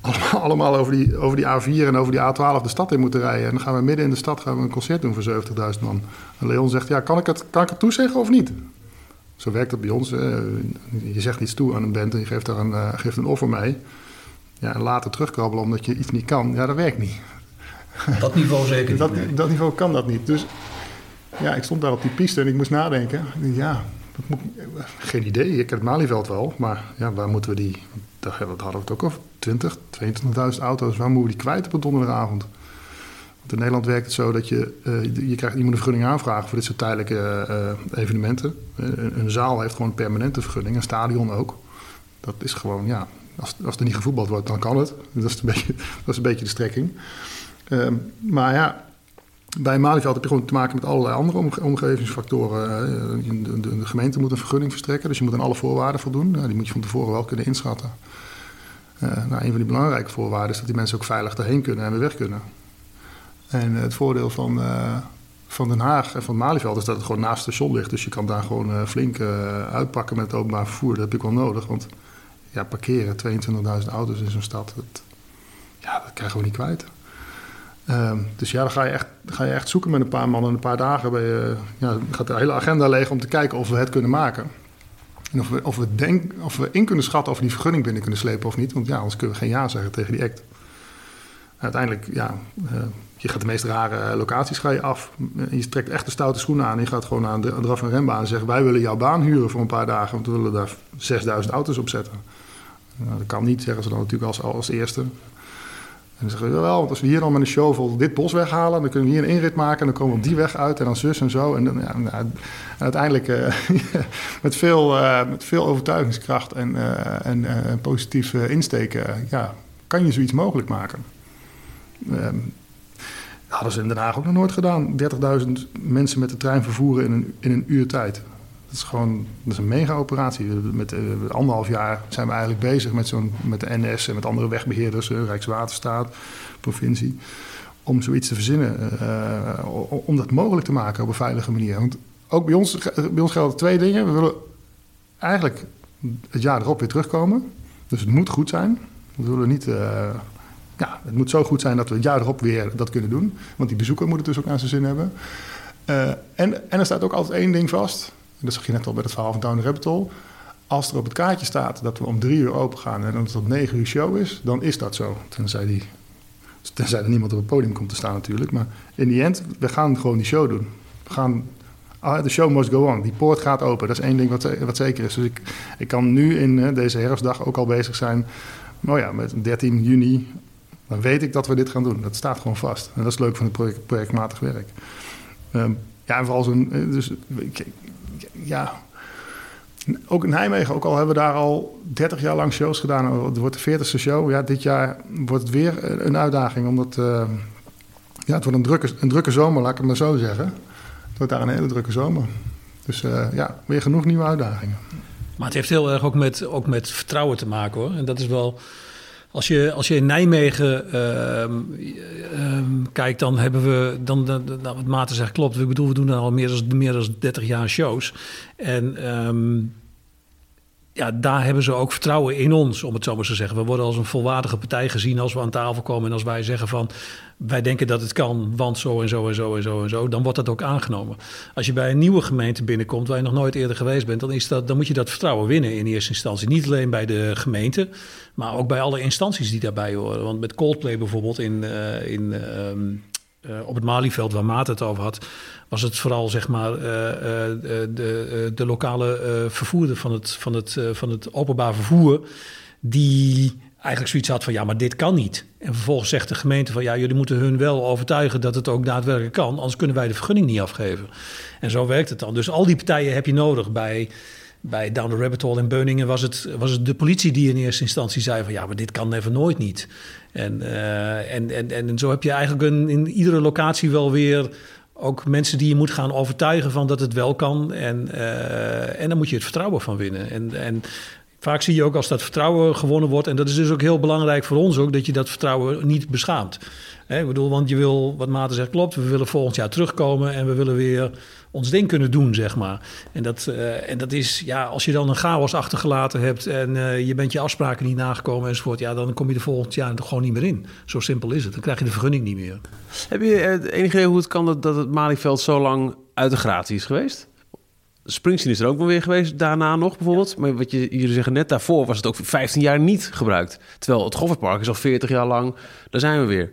Allemaal, allemaal over, die, over die A4 en over die A12 de stad in moeten rijden. En dan gaan we midden in de stad gaan we een concert doen voor 70.000 man. En Leon zegt, ja, kan ik het, kan ik het toezeggen of niet? Zo werkt het bij ons. je zegt iets toe aan een band en je geeft, daar een, uh, geeft een offer mee. Ja, en later terugkrabbelen omdat je iets niet kan, ja, dat werkt niet. Dat niveau zeker niet. dat, dat niveau kan dat niet. Dus ja, ik stond daar op die piste en ik moest nadenken. Ja, moet, geen idee. Ik heb het Malieveld wel. Maar ja, waar moeten we die... Daar hadden we het ook over. 20, 22.000 auto's. Waar moeten we die kwijt op een donderdagavond? In Nederland werkt het zo dat je... Uh, je, krijgt, je moet een vergunning aanvragen voor dit soort tijdelijke uh, evenementen. Een, een, zaal heeft gewoon een permanente vergunning. Een stadion ook. Dat is gewoon, ja... Als, er niet gevoetbald wordt, dan kan het. Dat is een beetje, dat is een beetje de strekking. Uh, maar ja, bij Malieveld heb je gewoon te maken met allerlei andere omgevingsfactoren. De, gemeente moet een vergunning verstrekken, dus je moet aan alle voorwaarden voldoen. die moet je van tevoren wel kunnen inschatten. Nou, een van die belangrijke voorwaarden is dat die mensen ook veilig erheen kunnen en weer weg kunnen. En het voordeel van, uh, van Den Haag en van Malieveld is dat het gewoon naast het station ligt. Dus je kan daar gewoon uh, flink uitpakken met het openbaar vervoer. Dat heb ik wel nodig, want ja, parkeren 22.000 auto's in zo'n stad, dat, ja, dat krijgen we niet kwijt. Um, dus ja, dan ga je, echt, ga je echt zoeken met een paar mannen. En een paar dagen je, ja, gaat de hele agenda leeg om te kijken of we het kunnen maken. En of we, of, we denk, of we in kunnen schatten of we die vergunning binnen kunnen slepen of niet. Want ja, anders kunnen we geen ja zeggen tegen die act. Uiteindelijk, ja, uh, je gaat de meest rare locaties ga je af. Je trekt echt de stoute schoenen aan. Je gaat gewoon aan de draf- en renbaan en zegt... wij willen jouw baan huren voor een paar dagen... want we willen daar 6000 auto's op zetten. Nou, dat kan niet, zeggen ze dan natuurlijk als, als eerste. En dan zeggen we wel, want als we hier dan met een shovel dit bos weghalen, dan kunnen we hier een inrit maken en dan komen we op die weg uit en dan zus en zo. En, ja, nou, uiteindelijk uh, met, veel, met veel overtuigingskracht en, en positief insteken, ja, kan je zoiets mogelijk maken. Um, dat hadden ze in Den Haag ook nog nooit gedaan. 30.000 mensen met de trein vervoeren in een, in een uur tijd. Dat is gewoon dat is een mega-operatie. Met uh, anderhalf jaar zijn we eigenlijk bezig met, zo'n, met de NS en met andere wegbeheerders, uh, Rijkswaterstaat, provincie, om zoiets te verzinnen. Uh, om dat mogelijk te maken op een veilige manier. Want ook bij ons, bij ons gelden twee dingen. We willen eigenlijk het jaar erop weer terugkomen. Dus het moet goed zijn. We willen niet. Het moet zo goed zijn dat we het jaar erop weer dat kunnen doen. Want die bezoeker moet het dus ook aan zijn zin hebben. en, en er staat ook altijd één ding vast dat zag je net al bij het verhaal van Down the. Als er op het kaartje staat dat we om drie uur open gaan en dat het om negen uur show is, dan is dat zo. Tenzij, die, tenzij er niemand op het podium komt te staan natuurlijk. Maar in die end, we gaan gewoon die show doen. We gaan, ah, de show must go on. Die poort gaat open. Dat is één ding wat, wat zeker is. Dus ik, ik kan nu in deze herfstdag ook al bezig zijn. Nou ja, met 13 juni, dan weet ik dat we dit gaan doen. Dat staat gewoon vast. En dat is leuk van het project, projectmatig werk. Um, ja, en vooral zo'n. Dus, ja, ook in Nijmegen, ook al hebben we daar al 30 jaar lang shows gedaan. Het wordt de 40ste show. Ja, dit jaar wordt het weer een uitdaging. Omdat ja, het wordt een drukke, een drukke zomer, laat ik het maar zo zeggen. Het wordt daar een hele drukke zomer. Dus ja, weer genoeg nieuwe uitdagingen. Maar het heeft heel erg ook met, ook met vertrouwen te maken hoor. En dat is wel als je, als je in Nijmegen uh, uh, kijkt, dan hebben we, dan, dan, nou, wat Maarten zegt klopt. Ik bedoel, we doen al meer dan, meer dan 30 jaar shows. En um, ja, daar hebben ze ook vertrouwen in ons, om het zo maar te zeggen. We worden als een volwaardige partij gezien als we aan tafel komen. En als wij zeggen van, wij denken dat het kan, want zo en zo en zo en zo en zo. Dan wordt dat ook aangenomen. Als je bij een nieuwe gemeente binnenkomt, waar je nog nooit eerder geweest bent... dan, is dat, dan moet je dat vertrouwen winnen in eerste instantie. Niet alleen bij de gemeente, maar ook bij alle instanties die daarbij horen. Want met Coldplay bijvoorbeeld in... Uh, in um, uh, op het Malieveld, waar Maat het over had, was het vooral zeg maar, uh, uh, de, de, lokale vervoerder van het, van, het, van het openbaar vervoer, die eigenlijk zoiets had van ja, maar dit kan niet. En vervolgens zegt de gemeente van ja, jullie moeten hun wel overtuigen dat het ook daadwerkelijk kan, anders kunnen wij de vergunning niet afgeven. En zo werkt het dan. Dus al die partijen heb je nodig bij bij Down the Rabbit Hole in Beuningen was het, was het de politie die in eerste instantie zei van ja, maar dit kan never nooit niet. En, uh, en, en, en zo heb je eigenlijk een, in iedere locatie wel weer ook mensen die je moet gaan overtuigen van dat het wel kan. En, uh, en dan moet je het vertrouwen van winnen. En, en vaak zie je ook als dat vertrouwen gewonnen wordt, en dat is dus ook heel belangrijk voor ons ook, dat je dat vertrouwen niet beschaamt. He, ik bedoel, want je wil, wat Maarten zegt klopt, we willen volgend jaar terugkomen en we willen weer ons ding kunnen doen, zeg maar. En dat, uh, en dat is, ja, als je dan een chaos achtergelaten hebt en uh, je bent je afspraken niet nagekomen enzovoort, ja, dan kom je er volgend jaar gewoon niet meer in. Zo simpel is het. Dan krijg je de vergunning niet meer. Heb je uh, enige idee hoe het kan dat, dat het Malieveld zo lang uit de gratie is geweest? Springsteen is er ook wel weer geweest, daarna nog bijvoorbeeld. Maar wat je, jullie zeggen net daarvoor was het ook 15 jaar niet gebruikt. Terwijl het Goffertpark is al 40 jaar lang, daar zijn we weer.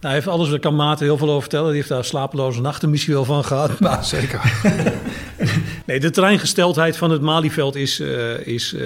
Nou, hij heeft alles, daar kan Maarten heel veel over vertellen. Die heeft daar slapeloze nachten misschien wel van gehad. Maar... zeker. Nee, de terreingesteldheid van het Malieveld is, uh, is, uh,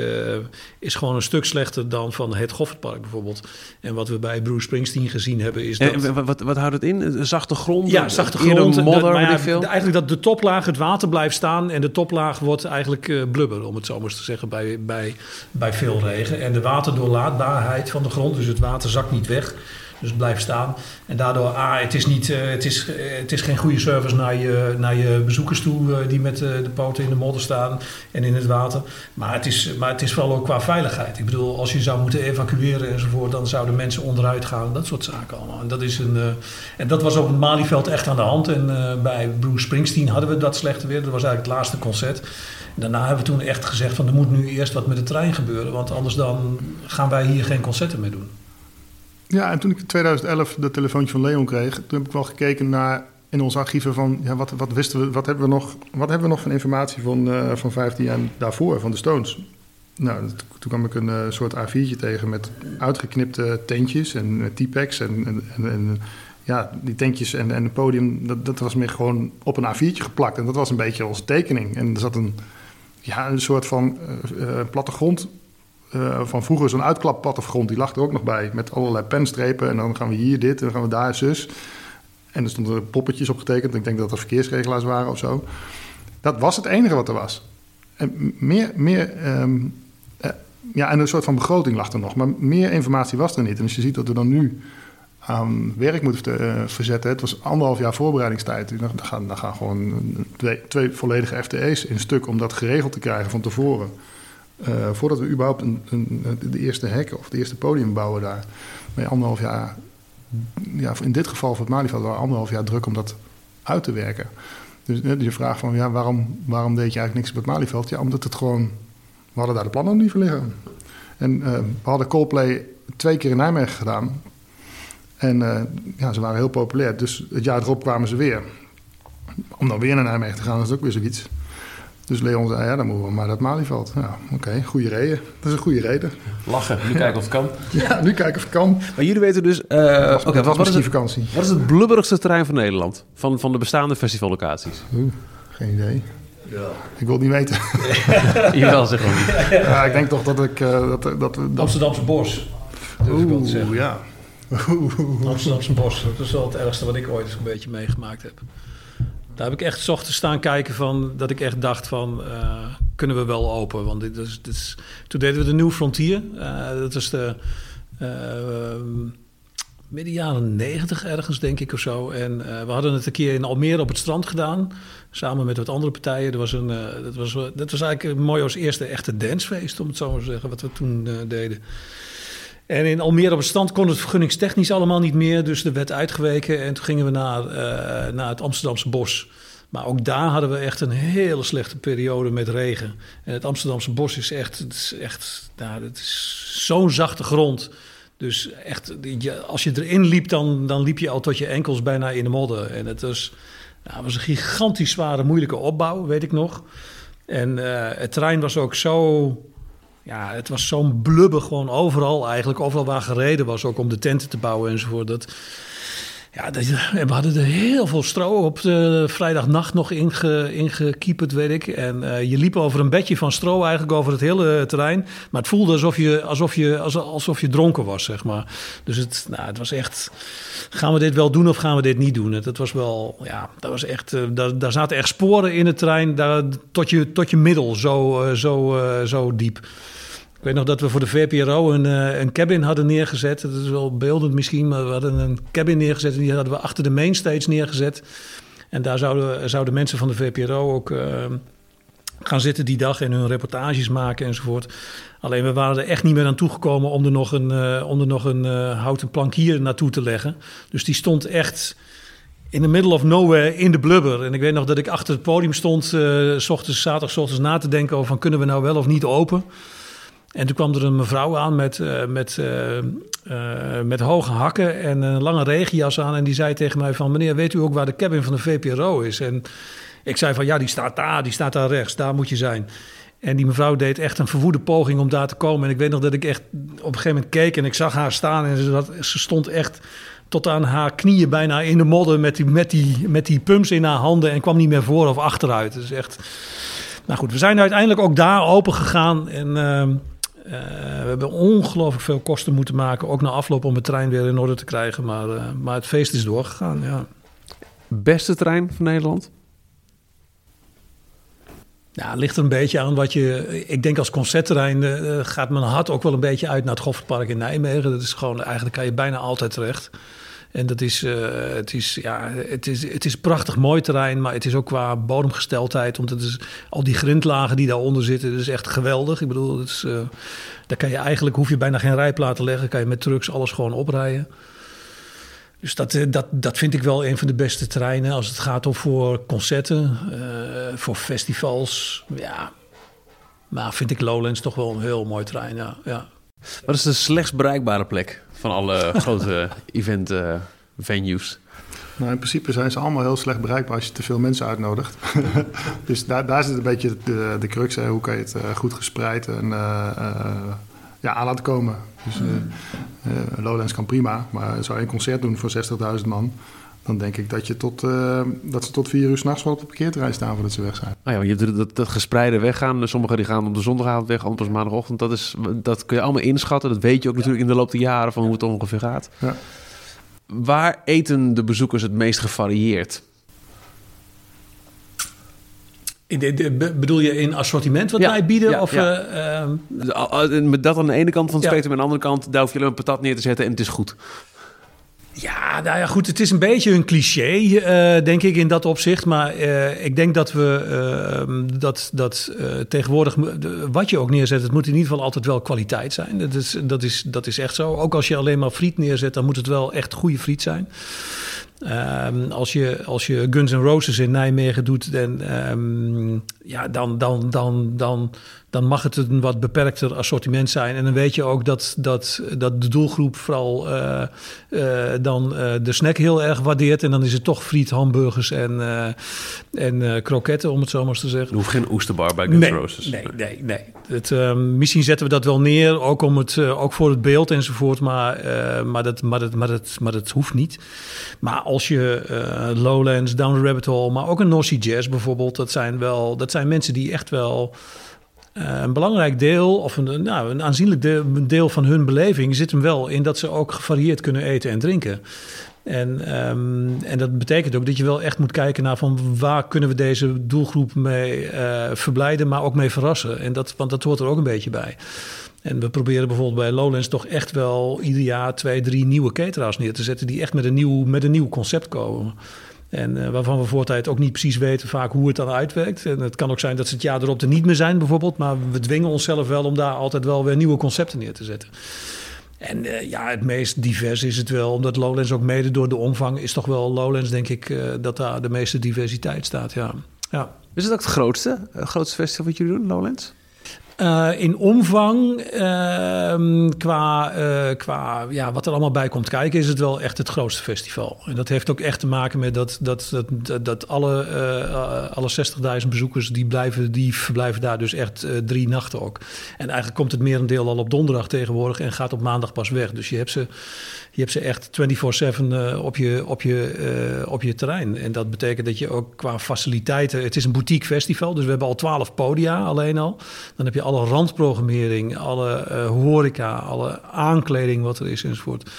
is gewoon een stuk slechter dan van het Goffertpark bijvoorbeeld. En wat we bij Bruce Springsteen gezien hebben is dat... En wat, wat houdt het in? Zachte grond? Ja, zachte grond. Modder, ja, eigenlijk dat de toplaag het water blijft staan en de toplaag wordt eigenlijk uh, blubber, om het zo maar eens te zeggen, bij, bij, bij veel regen. En de waterdoorlaatbaarheid van de grond, dus het water zakt niet weg... Dus blijft staan. En daardoor, ah, het is, niet, uh, het is, uh, het is geen goede service naar je, naar je bezoekers toe... Uh, die met de poten in de modder staan en in het water. Maar het, is, maar het is vooral ook qua veiligheid. Ik bedoel, als je zou moeten evacueren enzovoort... dan zouden mensen onderuit gaan. Dat soort zaken allemaal. En dat, is een, en dat was op het Malieveld echt aan de hand. En bij Bruce Springsteen hadden we dat slechte weer. Dat was eigenlijk het laatste concert. Daarna hebben we toen echt gezegd van er moet nu eerst wat met de trein gebeuren. Want anders dan gaan wij hier geen concerten meer doen. Ja, en toen ik in 2011 de telefoontje van Leon kreeg, toen heb ik wel gekeken naar in onze archieven van ja, wat, wat wisten we, wat hebben we nog, wat hebben we nog van informatie van, uh, van 15 jaar daarvoor, van de Stones. Nou, toen kwam ik een uh, soort A4'tje tegen met uitgeknipte tentjes en uh, T-packs en, en, en, ja, die tentjes en, en het podium, dat, dat was meer gewoon op een A4'tje geplakt. En dat was een beetje onze tekening. En er zat een, ja, een soort van plattegrond uh, van vroeger zo'n uitklapplattegrond, die lag er ook nog bij. Met allerlei penstrepen. En dan gaan we hier dit en dan gaan we daar zus. En er stonden poppetjes op getekend. Ik denk dat er verkeersregelaars waren of zo. Dat was het enige wat er was. En meer, meer um, uh, ja, en een soort van begroting lag er nog. Maar meer informatie was er niet. En als je ziet dat we dan nu aan werk moeten uh, verzetten. Het was anderhalf jaar voorbereidingstijd. Dan gaan, dan gaan gewoon twee, twee volledige FTE's in stuk om dat geregeld te krijgen van tevoren. Uh, voordat we überhaupt een, de eerste hekken of de eerste podium bouwen daar. Maar anderhalf jaar, ja, in dit geval voor het Malieveld, waren anderhalf jaar druk om dat uit te werken. Dus je vraagt van, ja, waarom, waarom deed je eigenlijk niks op het Malieveld? Ja, omdat het gewoon, we hadden daar de plannen niet voor liggen. En uh, we hadden Coldplay twee keer in Nijmegen gedaan. En ja, ze waren heel populair. Dus het jaar erop kwamen ze weer. Om dan weer naar Nijmegen te gaan, is ook weer zoiets. Dus Leon zei, ja, dan moeten we maar dat Malieveld. Ja, oké, goede reden. Dat is een goede reden. Lachen, nu kijken of het kan. ja, nu kijken of het kan. Maar jullie weten dus... Uh, Oké, okay, wat, wat, is het, vakantie. wat is het blubberigste terrein van Nederland? Van, van de bestaande festivallocaties? Oeh, geen idee. Ja. Ik wil het niet weten. Jawel, zeg maar niet. Ja, ik denk toch dat ik... Uh, dat, dat, dat, Amsterdamse Bos. Oeh, ja. Amsterdamse Bos. Dat is wel het ergste wat ik ooit eens een beetje meegemaakt heb. Daar heb ik echt zochten staan kijken van dat ik echt dacht van uh, kunnen we wel open? Want dit is, dit is, toen deden we de New Frontier. Uh, dat is de uh, midden jaren negentig ergens denk ik of zo. En we hadden het een keer in Almere op het strand gedaan. Samen met wat andere partijen. Dat was, een, dat was, dat was eigenlijk mooi als eerste echte dancefeest om het zo maar te zeggen. Wat we toen deden. En in Almere op het stand kon het vergunningstechnisch allemaal niet meer. Dus er werd uitgeweken en toen gingen we naar, uh, naar het Amsterdamse bos. Maar ook daar hadden we echt een hele slechte periode met regen. En het Amsterdamse bos is echt, het is echt nou, het is zo'n zachte grond. Dus echt, als je erin liep, dan, dan liep je al tot je enkels bijna in de modder. En het was, nou, was een gigantisch zware, moeilijke opbouw, weet ik nog. En uh, het terrein was ook zo ja, het was zo'n blubber gewoon overal eigenlijk. Overal waar gereden was, ook om de tenten te bouwen enzovoort. Dat, ja, we hadden er heel veel stro op de vrijdagnacht nog inge, ingekieperd, weet ik. En uh, je liep over een bedje van stro eigenlijk over het hele terrein. Maar het voelde alsof je, alsof je, alsof je dronken was, zeg maar. Dus het, nou, het was echt, gaan we dit wel doen of gaan we dit niet doen? Het, was wel, ja, dat was echt, uh, daar, daar zaten echt sporen in het terrein daar, tot, je, tot je middel, zo, uh, zo, zo diep. Ik weet nog dat we voor de VPRO een, uh, een cabin hadden neergezet. Dat is wel beeldend misschien, maar we hadden een cabin neergezet en die hadden we achter de mainstage neergezet. En daar zouden, zouden mensen van de VPRO ook uh, gaan zitten die dag en hun reportages maken enzovoort. Alleen we waren er echt niet meer aan toegekomen om er nog een, uh, om er nog een houten plankier naartoe te leggen. Dus die stond echt in the middle of nowhere in de blubber. En ik weet nog dat ik achter het podium stond, s ochtends, zaterdag, ochtends na te denken over van kunnen we nou wel of niet open. En toen kwam er een mevrouw aan met, uh, met, uh, uh, met hoge hakken en een lange regenjas aan. En die zei tegen mij van, meneer, weet u ook waar de cabin van de VPRO is? En ik zei van, ja, die staat daar, die staat daar rechts, daar moet je zijn. En die mevrouw deed echt een verwoede poging om daar te komen. En ik weet nog dat ik echt op een gegeven moment keek en ik zag haar staan. En ze, ze stond echt tot aan haar knieën bijna in de modder met die, met, die, met die pumps in haar handen. En kwam niet meer voor of achteruit. Dus echt Nou goed, we zijn uiteindelijk ook daar open gegaan. En ehm, eh, we hebben ongelooflijk veel kosten moeten maken. Ook na afloop om het trein weer in orde te krijgen. Maar, eh, maar het feest is doorgegaan, ja. Beste trein van Nederland? Ja, het ligt er een beetje aan wat je. Ik denk als concertterrein uh, gaat mijn hart ook wel een beetje uit naar het Goffertpark in Nijmegen. Dat is gewoon, eigenlijk kan je bijna altijd terecht. En dat is, uh, het is, ja, het is, het is prachtig mooi terrein, maar het is ook qua bodemgesteldheid. Want het is al die grindlagen die daaronder zitten, dat is echt geweldig. Ik bedoel, het is, uh, daar kan je eigenlijk, hoef je bijna geen rijplaten te leggen, kan je met trucks alles gewoon oprijden. Dus dat, dat, dat vind ik wel een van de beste terreinen als het gaat om voor concerten, voor festivals. Ja, maar vind ik Lowlands toch wel een heel mooi terrein. Ja, ja. Wat is de slechtst bereikbare plek van alle grote event uh, venues? Nou, in principe zijn ze allemaal heel slecht bereikbaar als je te veel mensen uitnodigt. dus daar, daar zit een beetje de, de crux. Hè. Hoe kan je het uh, goed gespreid en uh, ja, aan laten komen. Dus Lowlands kan prima, maar zou je een concert doen voor 60.000 man dan denk ik dat, je tot, uh, dat ze tot vier uur s'nachts wel op het parkeerterrein staan voordat ze weg zijn. Oh ja, je hebt dat, dat gespreide weggaan. Sommigen die gaan op de zondagavond weg, anders maandagochtend. Dat, is, dat kun je allemaal inschatten. Dat weet je ook natuurlijk in de loop der jaren van hoe het ongeveer gaat. Ja. Waar eten de bezoekers het meest gevarieerd? In de, de, bedoel je in assortiment wat ja, wij bieden? Ja, of, ja. Uh, uh, Met dat aan de ene kant van het spectrum en aan de andere kant... daar hoef je alleen een patat neer te zetten en het is goed. Ja, nou ja, goed. Het is een beetje een cliché, uh, denk ik, in dat opzicht. Maar uh, ik denk dat we uh, dat, dat tegenwoordig, wat je ook neerzet, het moet in ieder geval altijd wel kwaliteit zijn. Dat is, dat, is, dat is echt zo. Ook als je alleen maar friet neerzet, dan moet het wel echt goede friet zijn. Um, als, je, als je Guns N' Roses in Nijmegen doet, dan, um, ja, dan, dan, dan, dan, dan mag het een wat beperkter assortiment zijn. En dan weet je ook dat, dat, dat de doelgroep vooral uh, uh, dan uh, de snack heel erg waardeert. En dan is het toch friet, hamburgers en, en kroketten, om het zo maar eens te zeggen. Er hoeft geen oesterbar bij Guns nee, Roses. Nee, nee, nee. Het, ehm, misschien zetten we dat wel neer, ook, om het, ook voor het beeld enzovoort. Maar, maar, dat, maar, dat, maar, dat, maar dat hoeft niet. Maar als je Lowlands, Down the Rabbit Hole, maar ook een Nossie Jazz bijvoorbeeld, dat zijn wel... Dat zijn mensen die echt wel uh, een belangrijk deel, of een, nou, een aanzienlijk deel, van hun beleving, zit hem wel in dat ze ook gevarieerd kunnen eten en drinken. En, um, en dat betekent ook dat je wel echt moet kijken naar van waar kunnen we deze doelgroep mee uh, verblijden, maar ook mee verrassen. En dat, want dat hoort er ook een beetje bij. En we proberen bijvoorbeeld bij Lowlands toch echt wel ieder jaar twee, drie nieuwe cateraars neer te zetten die echt met een nieuw, met een nieuw concept komen. En uh, waarvan we voor tijd ook niet precies weten vaak hoe het dan uitwerkt. En het kan ook zijn dat ze het jaar erop er niet meer zijn bijvoorbeeld. Maar we dwingen onszelf wel om daar altijd wel weer nieuwe concepten neer te zetten. En uh, ja, het meest divers is het wel, omdat Lowlands ook mede door de omvang is toch wel Lowlands, denk ik, uh, dat daar de meeste diversiteit staat. Ja. ja. Is het ook het grootste, grootste festival wat jullie doen, Lowlands? Uh, in omvang, uh, qua, uh, qua ja, wat er allemaal bij komt kijken, is het wel echt het grootste festival. En dat heeft ook echt te maken met dat, dat, dat, dat alle, alle 60.000 bezoekers die, blijven, die verblijven daar dus echt drie nachten ook. En eigenlijk komt het merendeel al op donderdag tegenwoordig en gaat op maandag pas weg. Dus je hebt ze, je hebt ze echt 24-7 op, je, op, je, op je terrein. En dat betekent dat je ook qua faciliteiten, het is een boutique festival, dus we hebben al 12 podia alleen al. Dan heb je alle randprogrammering, alle uh, horeca, alle aankleding wat er is enzovoort.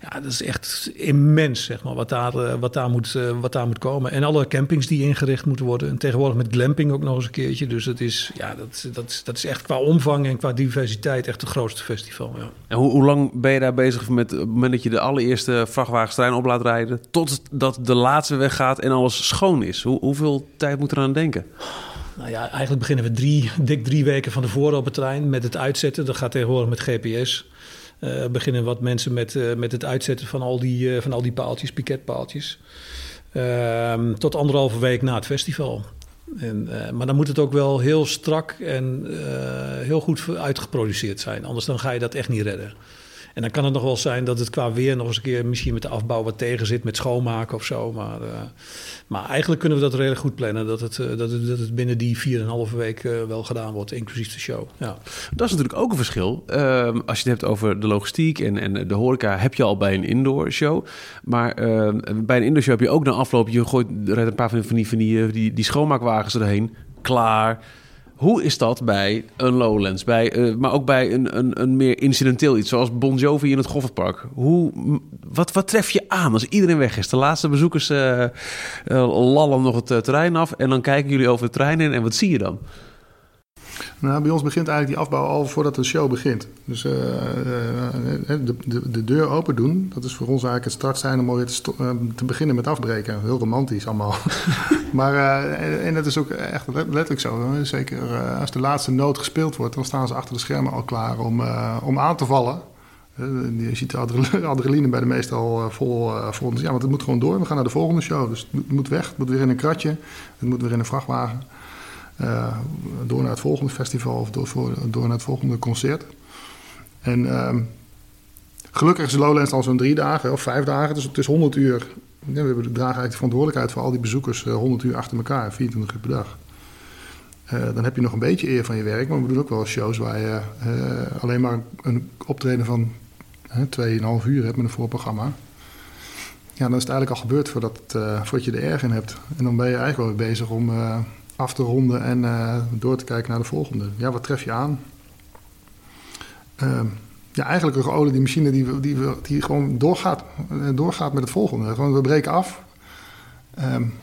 Ja, dat is echt immens, zeg maar, wat daar, uh, wat daar, moet, uh, wat daar moet komen. En alle campings die ingericht moeten worden. En tegenwoordig met glamping ook nog eens een keertje. Dus dat is, ja, dat, dat, dat is echt qua omvang en qua diversiteit echt het grootste festival. Ja. En hoe, hoe lang ben je daar bezig met het moment dat je de allereerste vrachtwagenstrein op laat rijden... totdat de laatste weggaat en alles schoon is? Hoe, hoeveel tijd moet er aan denken? Nou ja, eigenlijk beginnen we drie, dik drie weken van tevoren op het trein met het uitzetten. Dat gaat tegenwoordig met GPS. Uh, beginnen wat mensen met, uh, met het uitzetten van al die, uh, van al die paaltjes, piketpaaltjes. Ehm, tot anderhalve week na het festival. En, maar dan moet het ook wel heel strak en heel goed uitgeproduceerd zijn. Anders dan ga je dat echt niet redden. En dan kan het nog wel zijn dat het qua weer nog eens een keer misschien met de afbouw wat tegen zit, met schoonmaken of zo. Maar, uh, maar eigenlijk kunnen we dat redelijk goed plannen, dat het, uh, dat het, dat het binnen die 4,5 week uh, wel gedaan wordt, inclusief de show. Ja. Dat is natuurlijk ook een verschil. Ehm, als je het hebt over de logistiek en, en de horeca, heb je al bij een indoor show. Maar ehm, bij een indoor show heb je ook na afloop, je gooit een paar van die, van die, die, die schoonmaakwagens erheen klaar. Hoe is dat bij een Lowlands, bij, eh, maar ook bij een, een, een meer incidenteel iets, zoals Bon Jovi in het Goffertpark? Hoe, wat, wat tref je aan als iedereen weg is? De laatste bezoekers eh, eh, lallen nog het terrein af en dan kijken jullie over het terrein in en wat zie je dan? Nou, bij ons begint eigenlijk die afbouw al voordat de show begint. Dus eh, de, de, de deur open doen, dat is voor ons eigenlijk het startsein om weer te, beginnen met afbreken. Heel romantisch allemaal. maar, eh, en, dat is ook echt let- letterlijk zo. Zeker als de laatste noot gespeeld wordt, dan staan ze achter de schermen al klaar om, om aan te vallen. Je ziet de adre- adrenaline bij de meesten al eh, vol, vol. Ja, want het moet gewoon door. We gaan naar de volgende show. Dus het moet weg. Het moet weer in een kratje. Het moet weer in een vrachtwagen. Eh, door naar het volgende festival of door, voor, door naar het volgende concert. En ehm, gelukkig is Lowlands al zo'n drie dagen of vijf dagen. Dus het is 100 uur. Ja, we dragen eigenlijk de verantwoordelijkheid voor al die bezoekers eh, 100 uur achter elkaar, 24 uur per dag. Eh, dan heb je nog een beetje eer van je werk, maar we doen ook wel shows waar je eh, alleen maar een optreden van uh, 2,5 uur hebt met een voorprogramma. Ja, dan is het eigenlijk al gebeurd voordat, je er erg in hebt. En dan ben je eigenlijk wel bezig om af te ronden en uh, door te kijken naar de volgende. Ja, wat tref je aan? Uh, ja, eigenlijk een geoliede machine die, die, die gewoon doorgaat, uh, doorgaat met het volgende. Gewoon, we breken af. Um,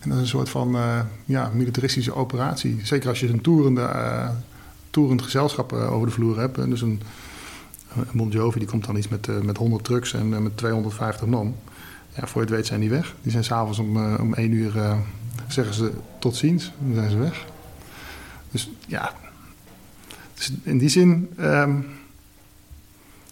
en dat is een soort van uh, ja, militaristische operatie. Zeker als je een toerende, toerend gezelschap over de vloer hebt. Dus een, een Bon Jovi die komt dan iets met, met 100 trucks en met 250 man. Ja, voor je het weet zijn die weg. Die zijn s'avonds om, om 1 uur, zeggen ze tot ziens. Dan zijn ze weg. Dus ja, dus in die zin um,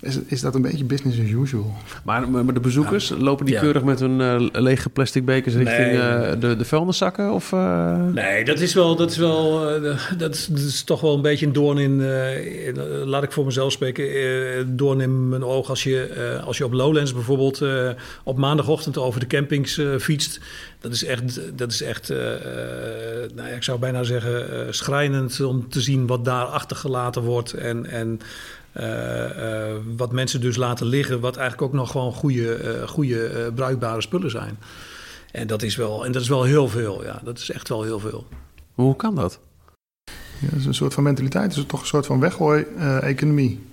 is, is dat een beetje business as usual. Maar, maar de bezoekers, ja. lopen die ja. keurig met hun uh, lege plastic bekers richting nee. uh, de, de vuilniszakken? Of, uh... Nee, dat is wel, dat is wel dat is, dat is toch wel een beetje een doorn in, in laat ik voor mezelf spreken, doorn in mijn oog als je, als je op Lowlands bijvoorbeeld op maandagochtend over de campings fietst. Dat is echt, dat is echt nou ja, ik zou bijna zeggen, schrijnend om te zien wat daar achtergelaten wordt en... en wat mensen dus laten liggen, wat eigenlijk ook nog gewoon goede, uh, goede bruikbare spullen zijn. En dat is wel, en dat is wel heel veel, ja. Dat is echt wel heel veel. Hoe kan dat? Ja, dat is een soort van mentaliteit. Het is toch een soort van weggooi-economie.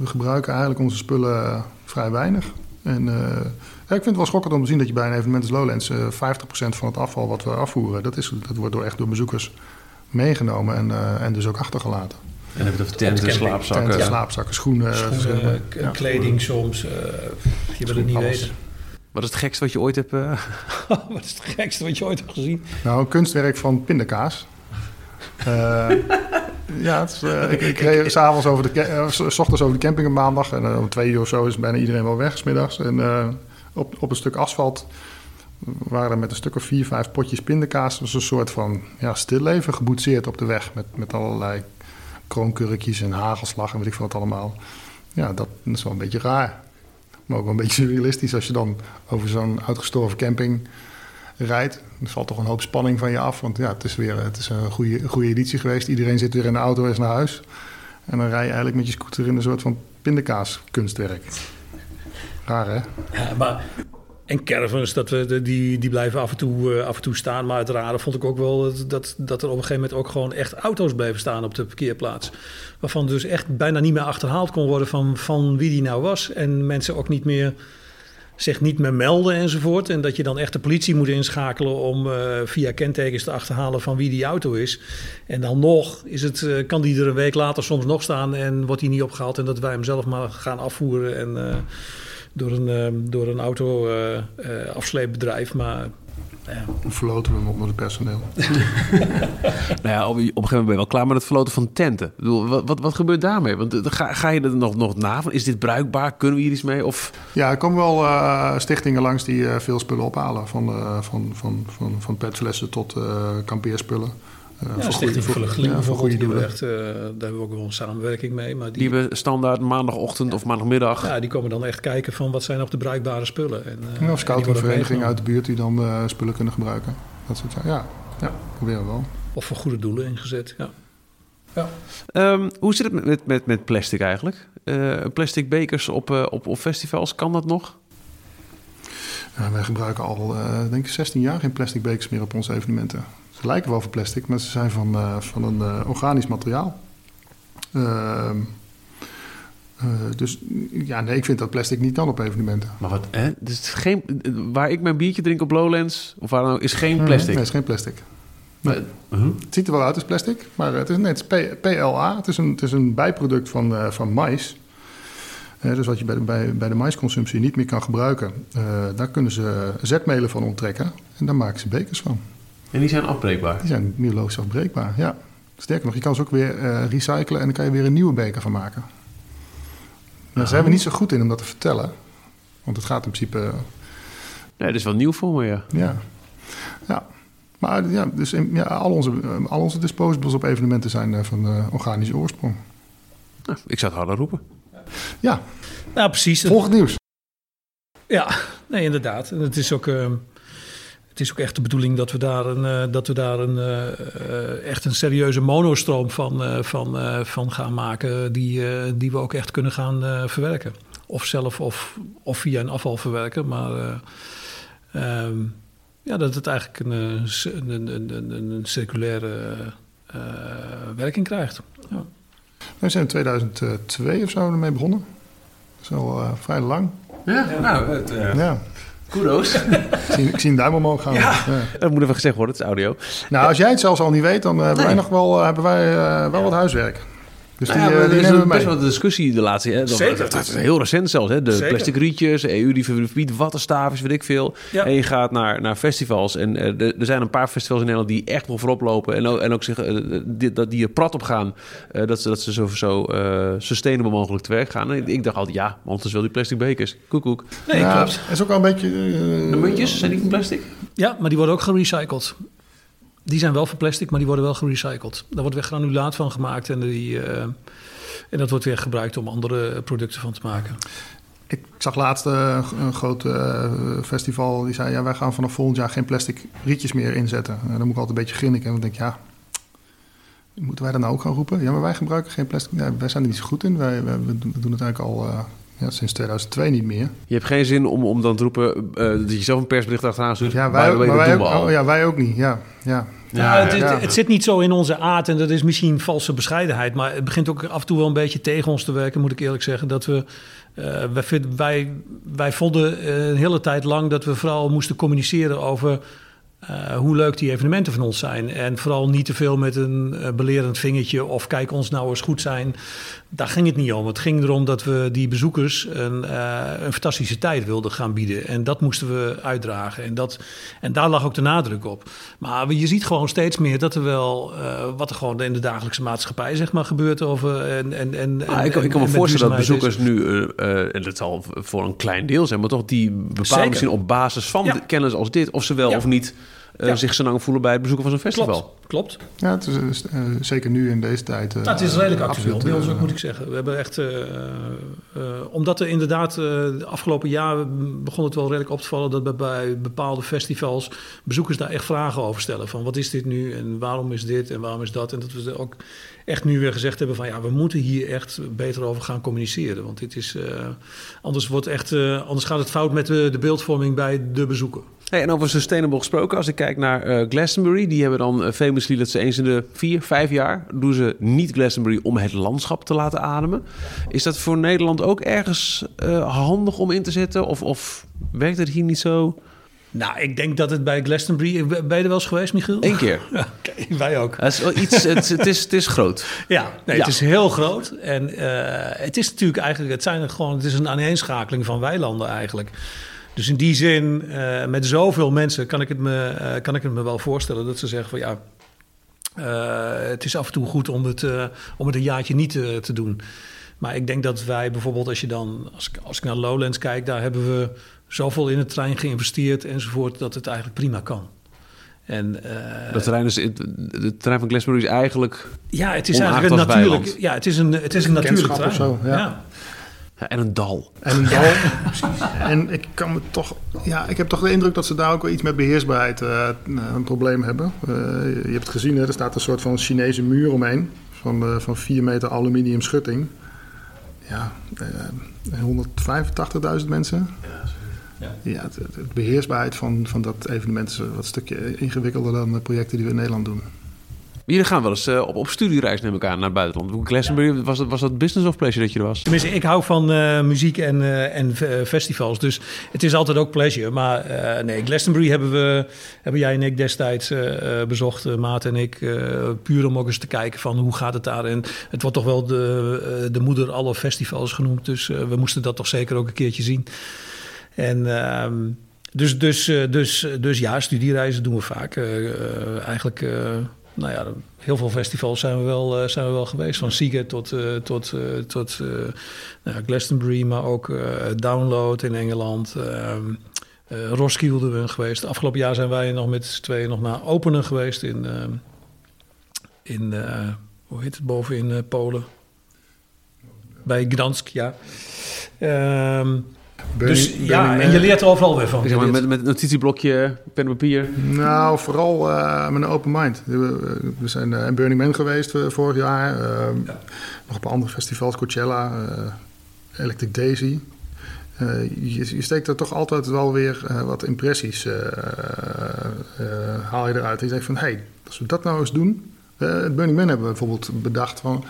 we gebruiken eigenlijk onze spullen vrij weinig. En ja, ik vind het wel schokkend om te zien dat je bij een evenement als Lowlands 50% van het afval wat we afvoeren, dat, is, dat wordt door echt door bezoekers meegenomen en, en dus ook achtergelaten. En dan heb je het tenten, slaapzakken. Tenten, slaapzakken, schoenen. schoenen ja. kleding soms. Uh, je wil het niet alles. weten. Wat is het gekste wat je ooit hebt... Uh... wat is het gekste wat je ooit hebt gezien? Nou, een kunstwerk van pindakaas. Uh, ja, het is, ik, ik reed s'avonds over de, s ochtends over de camping een maandag. En om twee uur of zo is bijna iedereen wel weg, smiddags. En op, op een stuk asfalt waren er met een stuk of vier, vijf potjes pindakaas. Dat was een soort van ja, stilleven geboetseerd op de weg. Met, met allerlei kroonkurkjes en hagelslag en weet ik wat allemaal. Ja, dat is wel een beetje raar. Maar ook wel een beetje surrealistisch als je dan over zo'n uitgestorven camping rijdt. Er valt toch een hoop spanning van je af. Want ja, het is weer het is een goede, goede editie geweest. Iedereen zit weer in de auto en is naar huis. En dan rij je eigenlijk met je scooter in een soort van pindakaas kunstwerk. Raar hè? Maar en caravans, dat we, die, die blijven af en, toe, uh, af en toe staan. Maar rare vond ik ook wel dat, dat, er op een gegeven moment ook gewoon echt auto's bleven staan op de parkeerplaats. Waarvan dus echt bijna niet meer achterhaald kon worden van, van wie die nou was. En mensen ook niet meer, zich niet meer melden enzovoort. En dat je dan echt de politie moet inschakelen om uh, via kentekens te achterhalen van wie die auto is. En dan nog is het, uh, kan die er een week later soms nog staan en wordt die niet opgehaald. En dat wij hem zelf maar gaan afvoeren en door een, uh, door een auto uh, uh, afsleepbedrijf. Maar ja. verloten we hem onder het personeel. nou ja, op, op, een gegeven moment ben je wel klaar met het verloten van tenten. Ik bedoel, wat, wat, wat gebeurt daarmee? Want ga, ga je er nog, nog na? Is dit bruikbaar? Kunnen we hier iets mee? Of... Ja, er komen wel uh, stichtingen langs die uh, veel spullen ophalen. Van, uh, van, van, van, van petflessen tot kampeerspullen. Ja, Stichting ja, voor goede doelen. Echt, uh, daar hebben we ook wel een samenwerking mee. Maar die, die hebben standaard maandagochtend ja. of maandagmiddag. Ja, die komen dan echt kijken van wat zijn nog de bruikbare spullen. En, uh, of scoutingverenigingen uit de buurt die dan uh, spullen kunnen gebruiken. Dat soort zaken. Ja, ja, proberen we wel. Of voor goede doelen ingezet, ja. ja. Um, hoe zit het met, met, met plastic eigenlijk? Uh, plastic bekers op, uh, op, op festivals, kan dat nog? Ja, wij gebruiken al, uh, denk ik, 16 jaar geen plastic bekers meer op onze evenementen. Ze lijken wel van plastic, maar ze zijn van, uh, van een uh, organisch materiaal. Ehm, uh, dus ja, nee, ik vind dat plastic niet dan op evenementen. Maar wat, hè? Dus geen, waar ik mijn biertje drink op Lowlands, of waar dan, is geen plastic? Nee, nee is geen plastic. Nee. Uh -huh. Het ziet er wel uit als plastic, maar het is, nee, het is PLA. Het is een, het is een bijproduct van, uh, van mais. Dus wat je bij de, bij, bij de maisconsumptie niet meer kan gebruiken, daar kunnen ze zetmelen van onttrekken. En daar maken ze bekers van. En die zijn afbreekbaar? Die zijn biologisch afbreekbaar, ja. Sterker nog, je kan ze ook weer recyclen en dan kan je weer een nieuwe beker van maken. Daar zijn we niet zo goed in om dat te vertellen. Want het gaat in principe... Nee, dat is wel nieuw voor me, ja. Ja. ja. Maar ja, dus ja, al, onze, al onze disposables op evenementen zijn van uh, organische oorsprong. Nou, ik zou het harder roepen. Ja. Nou, precies. Volg het nieuws. Ja, nee, inderdaad. En het is ook... Uh, het is ook echt de bedoeling dat we daar een, uh, dat we daar een, uh, echt een serieuze monostroom van, van, van gaan maken. Die, die we ook echt kunnen gaan verwerken. Of zelf of, of via een afvalverwerker. Maar um, ja, dat het eigenlijk een, een, een, een, een circulaire werking krijgt. Ja. We zijn in 2002 of zo ermee begonnen. Dat is al vrij lang. Ja, ja. nou, het, ja. Kudos. ik, zie, ik zie een duim omhoog gaan. Ja. ja. Dat moet even gezegd worden, het is audio. Nou, als jij het zelfs al niet weet, dan uh, hebben wij nog wel, uh, hebben wij, uh, wel wat huiswerk. Dus nou die, ja, die er is best mee. wel de discussie de laatste... Hè, dat, Zeker. Dat, dat is heel recent zelfs. Hè, de Zeker. plastic rietjes, EU die verbiedt wattenstaafjes, weet ik veel. Ja. En je gaat naar, naar festivals. En uh, er, er zijn een paar festivals in Nederland die echt wel voorop lopen. En ook, en ook zich, uh, die, dat die er prat op gaan. Uh, dat, ze, dat ze zo, zo sustainable mogelijk te werk gaan. En ik, ik dacht altijd, ja, want wil die plastic bekers. Koekoek. Nee, ja, klopt. is ook al een beetje... De muntjes, zijn die van plastic? Ja, maar die worden ook gerecycled. Die zijn wel van plastic, maar die worden wel gerecycled. Daar wordt weer granulaat van gemaakt en, die, uh, en dat wordt weer gebruikt om andere producten van te maken. Ik zag laatst uh, een groot uh, festival die zei: ja, wij gaan vanaf volgend jaar geen plastic rietjes meer inzetten. dan moet ik altijd een beetje grinniken. En dan denk ik, ja, moeten wij dat nou ook gaan roepen? Ja, maar wij gebruiken geen plastic. Wij zijn er niet zo goed in. Wij, we doen het eigenlijk al ja, sinds 2002 niet meer. Je hebt geen zin om, om dan te roepen uh, dat je zelf een persbericht achteraan stuurt. Ja, wij, maar wij, ook, oh, ja, wij ook niet. Ja, ja. Ja, het, het, het, zit niet zo in onze aard en dat is misschien valse bescheidenheid. Maar het begint ook af en toe wel een beetje tegen ons te werken, moet ik eerlijk zeggen. Dat we, uh, wij, wij, wij vonden uh, een hele tijd lang dat we vooral moesten communiceren over uh, hoe leuk die evenementen van ons zijn. En vooral niet te veel met een uh, belerend vingertje of kijk ons nou eens goed zijn. Daar ging het niet om. Het ging erom dat we die bezoekers een, uh, een fantastische tijd wilden gaan bieden. En dat moesten we uitdragen. En, dat, en daar lag ook de nadruk op. Maar je ziet gewoon steeds meer dat er wel wat er gewoon in de dagelijkse maatschappij zeg maar, gebeurt over. En, en, en, ah, ik, ik, kan me voorstellen dat bezoekers is. nu, en dat zal voor een klein deel zijn, maar toch die bepalen misschien op basis van Ja. kennis als dit, of ze wel Ja. of niet. Uh, Ja. zich senang voelen bij het bezoeken van zo'n festival. Klopt, klopt. Ja, het is uh, zeker nu in deze tijd. Uh, Nou, het is redelijk actueel, bij ons eh, ook moet ik zeggen. We hebben echt, eh, eh, omdat er inderdaad eh, de afgelopen jaren begon het wel redelijk op te vallen dat bij, bij bepaalde festivals bezoekers daar echt vragen over stellen. Van wat is dit nu en waarom is dit en waarom is dat? En dat we er ook echt nu weer gezegd hebben van ja, we moeten hier echt beter over gaan communiceren. Want dit is, eh, anders, wordt echt, eh, anders gaat het fout met de, de beeldvorming bij de bezoeker. Hey, en over sustainable gesproken, als ik kijk naar eh, Glastonbury, die hebben dan uh, famously dat ze eens in de vier, vijf jaar doen ze niet Glastonbury om het landschap te laten ademen. Is dat voor Nederland ook ergens uh, handig om in te zetten? Of, of werkt het hier niet zo? Nou, ik denk dat het bij Glastonbury... Ben je er wel eens geweest, Michiel? Eén keer. Ja, okay, wij ook. Het is, wel iets, het, het, is, het is groot. Ja, nee, ja. het is heel groot. En uh, het is natuurlijk eigenlijk... Het, zijn gewoon, het is een aaneenschakeling van weilanden eigenlijk. Dus in die zin, uh, met zoveel mensen kan ik, het me, uh, kan ik het me wel voorstellen dat ze zeggen van ja, uh, het is af en toe goed om het, om het een jaartje niet te doen. Maar ik denk dat wij bijvoorbeeld, als je dan, als ik, als ik naar Lowlands kijk, daar hebben we zoveel in het trein geïnvesteerd enzovoort, dat het eigenlijk prima kan. En, uh, dat terrein is, het, het terrein van Glastonbury is eigenlijk. Ja, het is eigenlijk een natuurlijk. Ja, het is een, het is een natuurlijk terrein. Of zo, ja. ja. Ja, en een dal. En een dal. en ik kan me toch. Ja, ik heb toch de indruk dat ze daar ook wel iets met beheersbaarheid uh, een probleem hebben. Uh, je hebt het gezien, hè, er staat een soort van Chinese muur omheen. Van, uh, van 4 meter aluminium schutting. Ja, 185.000 mensen. Ja. ja het, het, beheersbaarheid van, van dat evenement is wat een stukje ingewikkelder dan de projecten die we in Nederland doen. Jullie gaan wel eens uh, op, op studiereis neem ik aan naar het buitenland. Glastonbury, was dat, was dat business of pleasure dat je er was? Tenminste, ik hou van uh, muziek en, uh, en festivals. Dus het is altijd ook pleasure. Maar nee, Glastonbury hebben, we, hebben jij en ik destijds bezocht, Maat en ik. puur om ook eens te kijken van hoe gaat het daar. En het wordt toch wel de, de moeder alle festivals genoemd. Dus we moesten dat toch zeker ook een keertje zien. En... Ehm, dus, dus, dus, dus ja, studiereizen doen we vaak. eigenlijk nou ja, heel veel festivals zijn we wel, uh, zijn we wel geweest. Van Siget tot, uh, tot, uh, tot nou, Glastonbury, maar ook Download in Engeland. Ehm, Roskilde we geweest. Afgelopen jaar zijn wij nog met z'n tweeën nog naar Openen geweest in, ehm, in hoe heet het, boven in Polen. Bij Gdansk, ja. Um, dus ja, en je leert er overal weer van. Zeg maar, met, met een notitieblokje, pen en papier. Nou, vooral uh, met een open mind. We, we zijn uh, in Burning Man geweest uh, vorig jaar. Ja. Nog op andere festivals, Coachella, Electric Daisy. Je, je, steekt er toch altijd wel weer wat impressies haal je eruit. En je denkt van, hé, hey, als we dat nou eens doen... het Burning Man hebben we bijvoorbeeld bedacht van...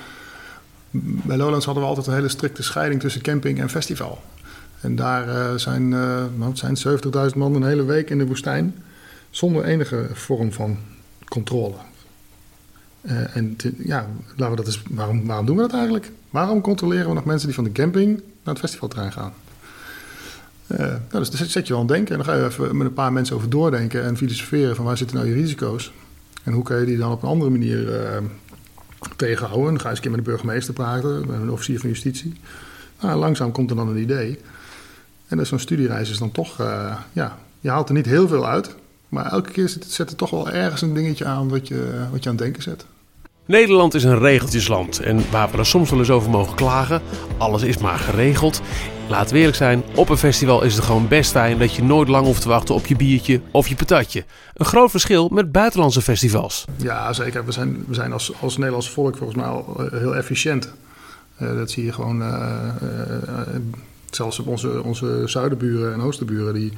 Bij Lowlands hadden we altijd een hele strikte scheiding tussen camping en festival. En daar uh, zijn, uh, zijn 70.000 man een hele week in de woestijn zonder enige vorm van controle. Uh, en ja, laten we dat eens, waarom, waarom doen we dat eigenlijk? Waarom controleren we nog mensen die van de camping naar het festivalterrein gaan? nou, dus daar zet je wel aan denken. En dan ga je even met een paar mensen over doordenken en filosoferen van waar zitten nou je risico's? En hoe kan je die dan op een andere manier tegenhouden? Dan ga je eens een keer met de burgemeester praten, met een officier van justitie. Nou, langzaam komt er dan een idee. En dus zo'n studiereis is dan toch, uh, ja, je haalt er niet heel veel uit. Maar elke keer zet, zet er toch wel ergens een dingetje aan wat je, wat je aan het denken zet. Nederland is een regeltjesland en waar we er soms wel eens over mogen klagen, alles is maar geregeld. Laat we eerlijk zijn, op een festival is het gewoon best fijn dat je nooit lang hoeft te wachten op je biertje of je patatje. Een groot verschil met buitenlandse festivals. Ja, zeker. We zijn, we zijn als, als Nederlands volk volgens mij al eh, heel efficiënt. Uh, dat zie je gewoon uh, zelfs op onze, onze zuidenburen en oosterburen, die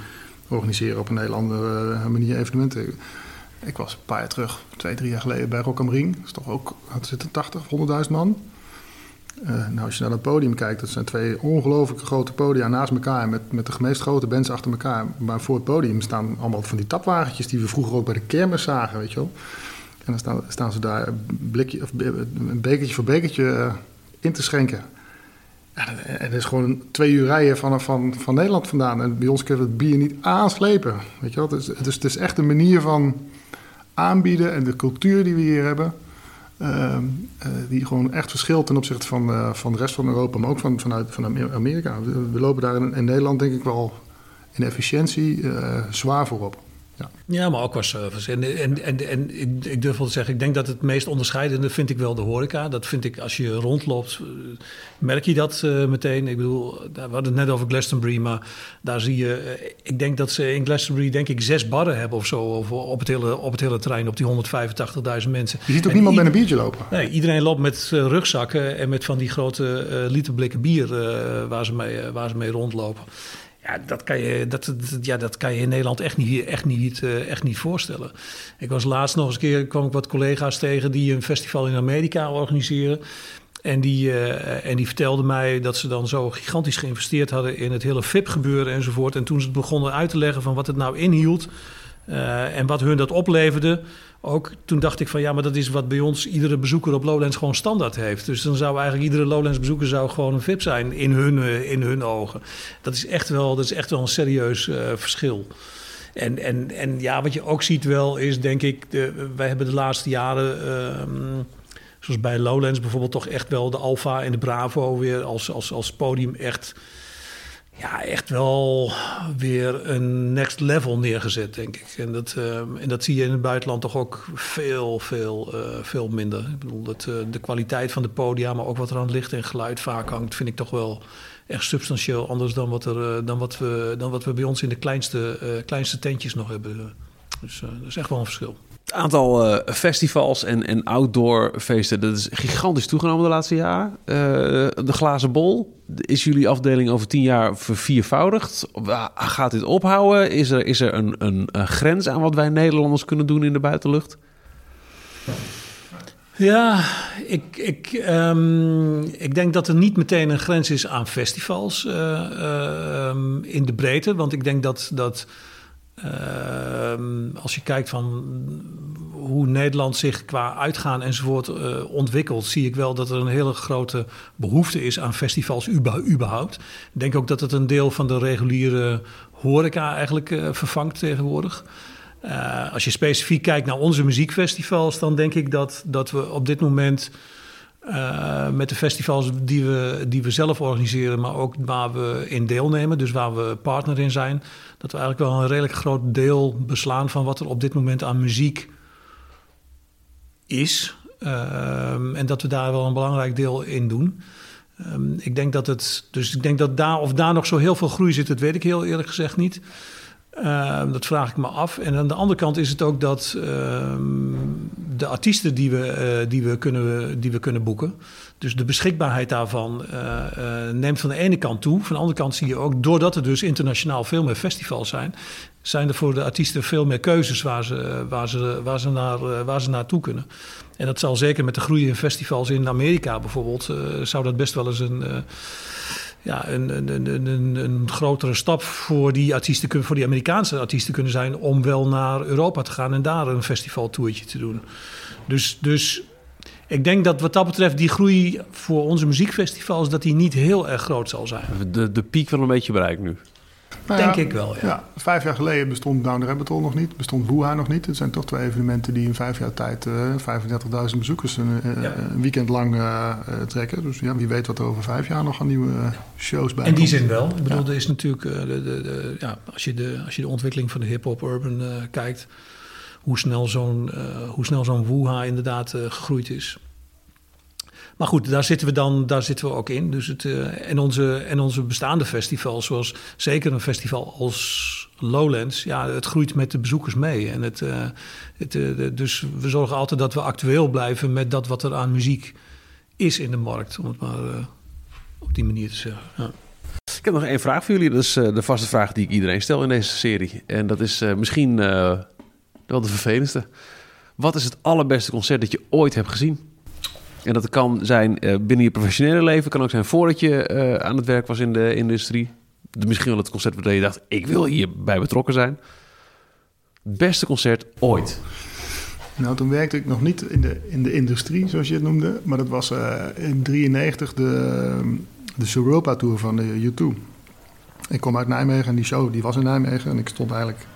organiseren op een heel andere eh, manier evenementen. Ik was een paar jaar terug, twee, drie jaar geleden, bij Rock am Ring. Dat is toch ook, wat zit er, 80 of 100.000 man? Uh, nou, als je naar dat podium kijkt, dat zijn twee ongelooflijk grote podia naast elkaar... Met, met de meest grote bands achter elkaar. Maar voor het podium staan allemaal van die tapwagentjes... die we vroeger ook bij de kermis zagen, weet je wel. En dan staan, staan ze daar blikje, of bekertje voor bekertje eh, in te schenken. Ja, het is gewoon twee uur rijden van, van, van Nederland vandaan. En bij ons kunnen we het bier niet aanslepen. Weet je wel? Het, is, het, is, echt een manier van aanbieden en de cultuur die we hier hebben. Uh, uh, die gewoon echt verschilt ten opzichte van, uh, van de rest van Europa, maar ook van, vanuit van Amerika. We, we lopen daar in, in, Nederland denk ik wel in efficiëntie eh, zwaar voorop. Ja. ja, maar ook qua service. En, en, en, en ik, ik, durf wel te zeggen, ik denk dat het meest onderscheidende vind ik wel de horeca. Dat vind ik, als je rondloopt, eh, merk je dat uh, meteen. Ik bedoel, we hadden het net over Glastonbury, maar daar zie je... Uh, ik denk dat ze in Glastonbury, denk ik, zes barren hebben of zo... Of, op, het hele, op het hele terrein, op die 185.000 mensen. Je ziet ook niemand met een biertje lopen? Nee, iedereen loopt met rugzakken en met van die grote literblikken bier... waar, ze mee, waar ze mee rondlopen. Ja, dat kan je, dat, ja, dat kan je in Nederland echt niet, echt, niet, uh, echt niet voorstellen. Ik was laatst nog eens een keer, kwam ik wat collega's tegen die een festival in Amerika organiseren. En die, uh, en die vertelden mij dat ze dan zo gigantisch geïnvesteerd hadden in het hele VIP-gebeuren enzovoort. En toen ze het begonnen uit te leggen van wat het nou inhield uh, en wat hun dat opleverde, ook toen dacht ik van ja, maar dat is wat bij ons iedere bezoeker op Lowlands gewoon standaard heeft. Dus dan zou eigenlijk iedere Lowlands bezoeker zou gewoon een VIP zijn in hun, uh, in hun ogen. Dat is echt wel, dat is echt wel een serieus uh, verschil. En, en, en ja, wat je ook ziet wel is, denk ik, de, wij hebben de laatste jaren, uh, zoals bij Lowlands bijvoorbeeld, toch echt wel de Alfa en de Bravo weer als, als, als podium echt ja, echt wel weer een next level neergezet, denk ik. En dat, uh, en dat zie je in het buitenland toch ook veel, veel, uh, veel minder. Ik bedoel, dat, uh, de kwaliteit van de podia, maar ook wat er aan licht en geluid vaak hangt, vind ik toch wel echt substantieel anders dan wat, er, dan wat, we, dan wat we bij ons in de kleinste, kleinste tentjes nog hebben. Dus dat is echt wel een verschil. Het aantal uh, festivals en, en outdoor feesten, dat is gigantisch toegenomen de laatste jaren. Uh, de glazen bol, is jullie afdeling over tien jaar verviervoudigd? Gaat dit ophouden? Is er, is er een, een, grens aan wat wij Nederlanders kunnen doen in de buitenlucht? Ja, ik, ik, um, ik denk dat er niet meteen een grens is aan festivals uh, uh, in de breedte. Want ik denk dat, dat uh, als je kijkt van hoe Nederland zich qua uitgaan enzovoort uh, ontwikkelt, zie ik wel dat er een hele grote behoefte is aan festivals überhaupt. Ik denk ook dat het een deel van de reguliere horeca eigenlijk uh, vervangt tegenwoordig. Uh, als je specifiek kijkt naar onze muziekfestivals, dan denk ik dat, dat we op dit moment uh, met de festivals die we, die we zelf organiseren, maar ook waar we in deelnemen, dus waar we partner in zijn, dat we eigenlijk wel een redelijk groot deel beslaan van wat er op dit moment aan muziek is. Uh, en dat we daar wel een belangrijk deel in doen. Um, ik denk dat het. Dus ik denk dat daar of daar nog zo heel veel groei zit, dat weet ik heel eerlijk gezegd niet. Uh, dat vraag ik me af. En aan de andere kant is het ook dat uh, de artiesten die we, uh, die, we kunnen, die we kunnen boeken, dus de beschikbaarheid daarvan uh, neemt van de ene kant toe. Van de andere kant zie je ook, doordat er dus internationaal veel meer festivals zijn, zijn er voor de artiesten veel meer keuzes waar ze, waar ze, waar ze, naar, waar ze naartoe kunnen. En dat zal zeker met de groei in festivals in Amerika bijvoorbeeld, zou dat best wel eens een ja, een, een, een, een, grotere stap voor die, artiesten, voor die Amerikaanse artiesten kunnen zijn om wel naar Europa te gaan en daar een festivaltoertje te doen. Dus, dus ik denk dat wat dat betreft die groei voor onze muziekfestivals dat die niet heel erg groot zal zijn. De, de piek wel een beetje bereikt nu. Nou Denk ik wel, ja. ja. Vijf jaar geleden bestond Down the Rabbit Hole nog niet, bestond Wuha nog niet. Het zijn toch twee evenementen die in vijf jaar tijd uh, eh, 35.000 bezoekers een, uh, ja. een weekend lang uh, trekken. Dus ja, wie weet wat er over vijf jaar nog aan nieuwe shows bij In die zin wel. Ik bedoel, ja. er is natuurlijk, de, de, de, ja, als, je de, als je de ontwikkeling van de hip-hop urban kijkt, hoe snel zo'n hoe snel zo'n Wuha inderdaad gegroeid is. Maar goed, daar zitten we dan daar zitten we ook in. Dus het, uh, en, onze, en onze bestaande festivals, zoals zeker een festival als Lowlands, ja, het groeit met de bezoekers mee. En het, uh, het uh, dus we zorgen altijd dat we actueel blijven met dat wat er aan muziek is in de markt, om het maar op die manier te zeggen. Ja. Ik heb nog één vraag voor jullie. Dat is de vaste vraag die ik iedereen stel in deze serie. En dat is misschien wel de vervelendste. Wat is het allerbeste concert dat je ooit hebt gezien? En dat kan zijn uh, binnen je professionele leven, kan ook zijn voordat je uh, aan het werk was in de industrie. Misschien wel het concert waar je dacht, ik wil hierbij betrokken zijn. Beste concert ooit. Nou, toen werkte ik nog niet in de, in de industrie, zoals je het noemde. Maar dat was uh, in 93 de, de Europa Tour van de U2. Ik kom uit Nijmegen en die show die was in Nijmegen. En ik stond eigenlijk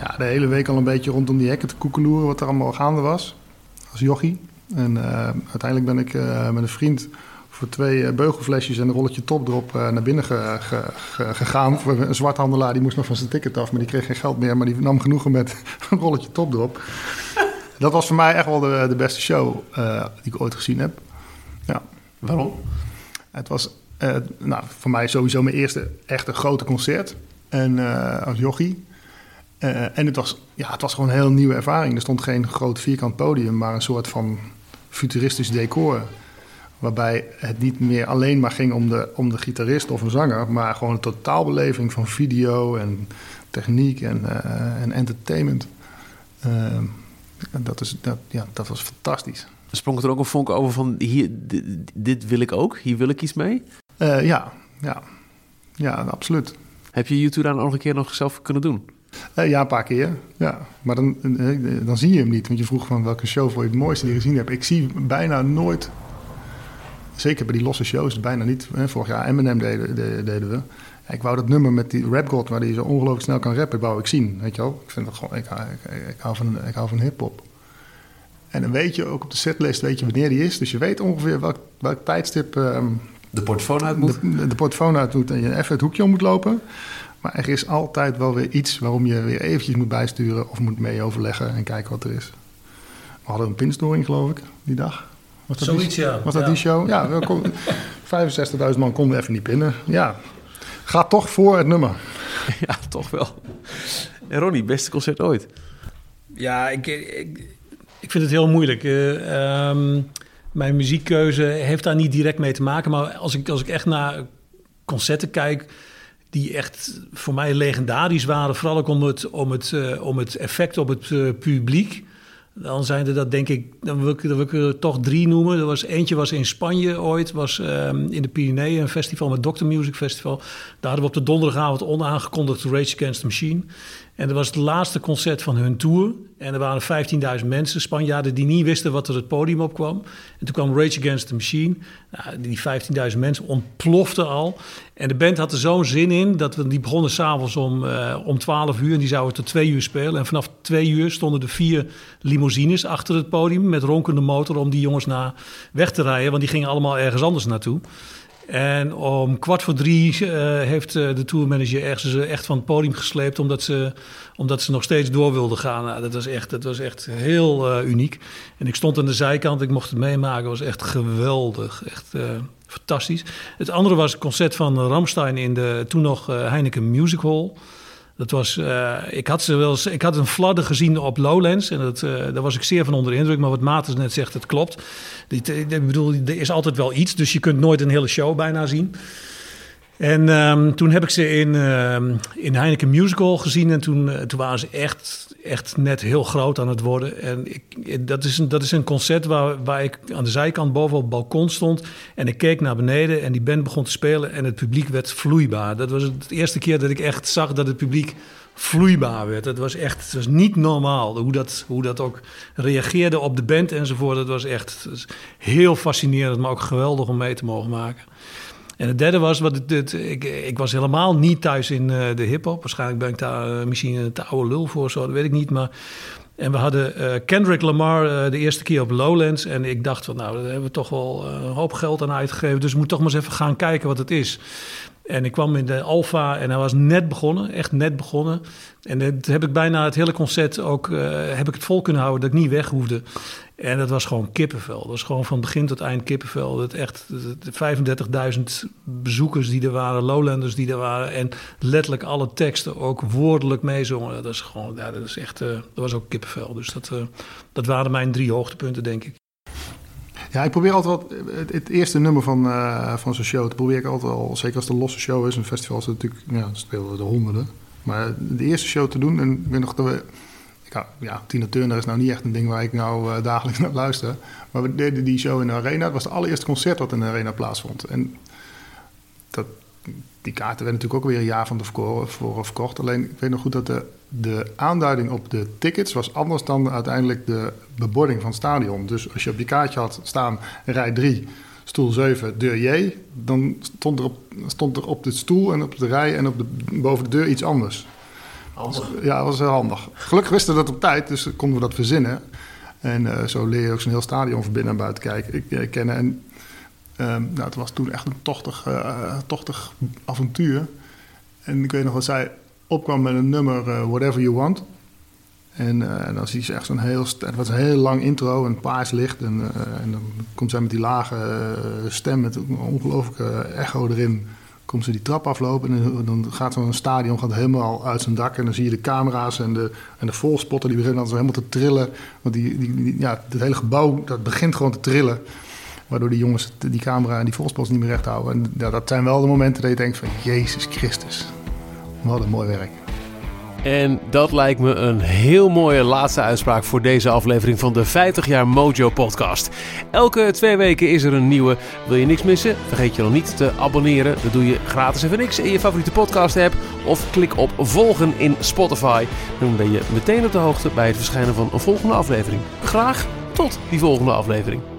ja, de hele week al een beetje rondom die hekken te koekeloeren... wat er allemaal gaande was, als jochie. En uh, uiteindelijk ben ik uh, met een vriend voor twee uh, beugelflesjes en een rolletje topdrop naar binnen ge, ge, ge, gegaan. Een zwarthandelaar die moest nog van zijn ticket af, maar die kreeg geen geld meer. Maar die nam genoegen met een rolletje topdrop. Dat was voor mij echt wel de, de beste show die ik ooit gezien heb. Ja. Waarom? Het was nou, voor mij sowieso mijn eerste echte grote concert. En als jochie. Uh, en het was, ja, het was gewoon een heel nieuwe ervaring. Er stond geen groot vierkant podium, maar een soort van futuristisch decor. Waarbij het niet meer alleen maar ging om de, om de gitarist of een zanger, maar gewoon een totaalbeleving van video en techniek en, uh, en entertainment. Uh, dat, is, dat, ja, dat was fantastisch. Sprong er ook een vonk over van hier, dit, dit wil ik ook, hier wil ik iets mee? Ja, ja, ja, absoluut. Heb je YouTube daar nog een keer nog zelf kunnen doen? Uh, ja, een paar keer. Ja. Maar dan, uh, dan zie je hem niet. Want je vroeg van welke show vond je het mooiste die je gezien hebt. Ik zie bijna nooit, zeker bij die losse shows, bijna niet. Hè, vorig jaar Eminem deden, deden we. Ik wou dat nummer met die rap god, waar hij zo ongelooflijk snel kan rappen, wou ik zien. Weet je wel? Ik, vind dat gewoon, ik, ik, ik hou van, ik hou van hip-hop. En dan weet je ook op de setlist weet je wanneer die is. Dus je weet ongeveer welk, welk tijdstip. Um, de portofoon uit moet. De, de portofoon uit moet en je even het hoekje om moet lopen. Maar er is altijd wel weer iets waarom je weer eventjes moet bijsturen of moet mee overleggen en kijken wat er is. We hadden een pinstoring, geloof ik, die dag. Was dat Zoiets, die, ja. Was dat ja. die show? Ja, 65.000 man konden even niet binnen. Ja, gaat toch voor het nummer. Ja, toch wel. En Ronnie, beste concert ooit? Ja, ik, ik, ik vind het heel moeilijk. Uh, um, mijn muziekkeuze heeft daar niet direct mee te maken. Maar als ik, als ik echt naar concerten kijk die echt voor mij legendarisch waren. Vooral ook om het, om het, uh, om het effect op het uh, publiek. Dan zijn er dat denk ik, dan wil ik, er toch drie noemen. Er was, eentje was in Spanje ooit, was um, in de Pyreneeën een festival met Doctor Music Festival. Daar hadden we op de donderdagavond onaangekondigd Rage Against the Machine. En dat was het laatste concert van hun tour. En er waren 15.000 mensen, Spanjaarden, die niet wisten wat er het podium op kwam. En toen kwam Rage Against the Machine. Nou, die 15.000 mensen ontploften al. En de band had er zo'n zin in dat we die begonnen s'avonds om, uh, om 12 uur. En die zouden tot 2 uur spelen. En vanaf 2 uur stonden er vier limousines achter het podium met ronkende motor om die jongens naar weg te rijden. Want die gingen allemaal ergens anders naartoe. En om kwart voor drie uh, heeft uh, de tourmanager echt, ze echt van het podium gesleept... omdat ze, omdat ze nog steeds door wilden gaan. Nou, dat, was echt, dat was echt heel uniek. En ik stond aan de zijkant, ik mocht het meemaken. Het was echt geweldig, echt fantastisch. Het andere was het concert van Ramstein in de toen nog Heineken Music Hall... Dat was, ik, had ze wel ik had een fladder gezien op Lowlands en dat, uh, daar was ik zeer van onder indruk. Maar wat Maarten net zegt, het klopt. Ik bedoel, er is altijd wel iets, dus je kunt nooit een hele show bijna zien. En um, toen heb ik ze in, uh, in Heineken Musical gezien. En toen, uh, toen waren ze echt, echt net heel groot aan het worden. En ik, dat, is een, dat is een concert waar, waar ik aan de zijkant boven op het balkon stond. En ik keek naar beneden en die band begon te spelen. En het publiek werd vloeibaar. Dat was het eerste keer dat ik echt zag dat het publiek vloeibaar werd. Het was echt het was niet normaal hoe dat, hoe dat ook reageerde op de band enzovoort. Dat was echt heel fascinerend, maar ook geweldig om mee te mogen maken. En het derde was, wat het, ik, ik was helemaal niet thuis in uh, de hip-hop. Waarschijnlijk ben ik daar uh, misschien een te oude lul voor, zo, dat weet ik niet. Maar, en we hadden uh, Kendrick Lamar de eerste keer op Lowlands. En ik dacht van, nou, daar hebben we toch wel een hoop geld aan uitgegeven. Dus ik moet toch maar eens even gaan kijken wat het is. En ik kwam in de Alfa en hij was net begonnen, echt net begonnen. En dat heb ik bijna het hele concert ook, heb ik het vol kunnen houden, dat ik niet weg hoefde. En dat was gewoon kippenvel. Dat was gewoon van begin tot eind kippenvel. Dat echt 35.000 bezoekers die er waren, Lowlanders die er waren. En letterlijk alle teksten ook woordelijk meezongen. Dat is gewoon, ja, dat is echt, uh, dat was ook kippenvel. Dus dat, uh, dat waren mijn drie hoogtepunten, denk ik. Ja, ik probeer altijd wel het, het eerste nummer van, uh, van zo'n show. Dat probeer ik altijd al, zeker als het een losse show is. Een festival is natuurlijk, ja, spelen de honderden. Maar de eerste show te doen, en ik nog dat we ja, ja, Tina Turner is nou niet echt een ding waar ik nou uh, dagelijks naar luister. Maar we deden die show in de arena. Het was het allereerste concert wat in de arena plaatsvond. En dat, die kaarten werden natuurlijk ook weer een jaar van tevoren verkocht. Alleen ik weet nog goed dat de, de aanduiding op de tickets was anders dan uiteindelijk de bebording van het stadion. Dus als je op je kaartje had staan rij 3, stoel 7, deur J, dan stond er, op, stond er op de stoel en op de rij en op de, boven de deur iets anders. Handig. Ja, dat was heel handig. Gelukkig wisten we dat op tijd, dus konden we dat verzinnen. En uh, zo leer je ook zo'n heel stadion van binnen en buiten kijken, ik, uh, kennen. En um, nou, het was toen echt een tochtig, uh, tochtig avontuur. En ik weet nog dat zij opkwam met een nummer Whatever You Want. En, en dan zie je echt zo'n heel... Het was een heel lang intro, een paars licht. En, en dan komt zij met die lage stem met een ongelooflijke echo erin komt ze die trap aflopen en dan gaat zo'n stadion gaat helemaal uit zijn dak. En dan zie je de camera's en de, en de volspotter die beginnen dan zo helemaal te trillen. Want die, die, ja, het hele gebouw dat begint gewoon te trillen. Waardoor die jongens die camera en die volspotters niet meer recht houden. En dat zijn wel de momenten dat je denkt van Jezus Christus. Wat een mooi werk. En dat lijkt me een heel mooie laatste uitspraak voor deze aflevering van de 50 jaar Mojo podcast. Elke twee weken is er een nieuwe. Wil je niks missen? Vergeet je dan niet te abonneren. Dat doe je gratis even niks in je favoriete podcast app. Of klik op volgen in Spotify. Dan ben je meteen op de hoogte bij het verschijnen van een volgende aflevering. Graag tot die volgende aflevering.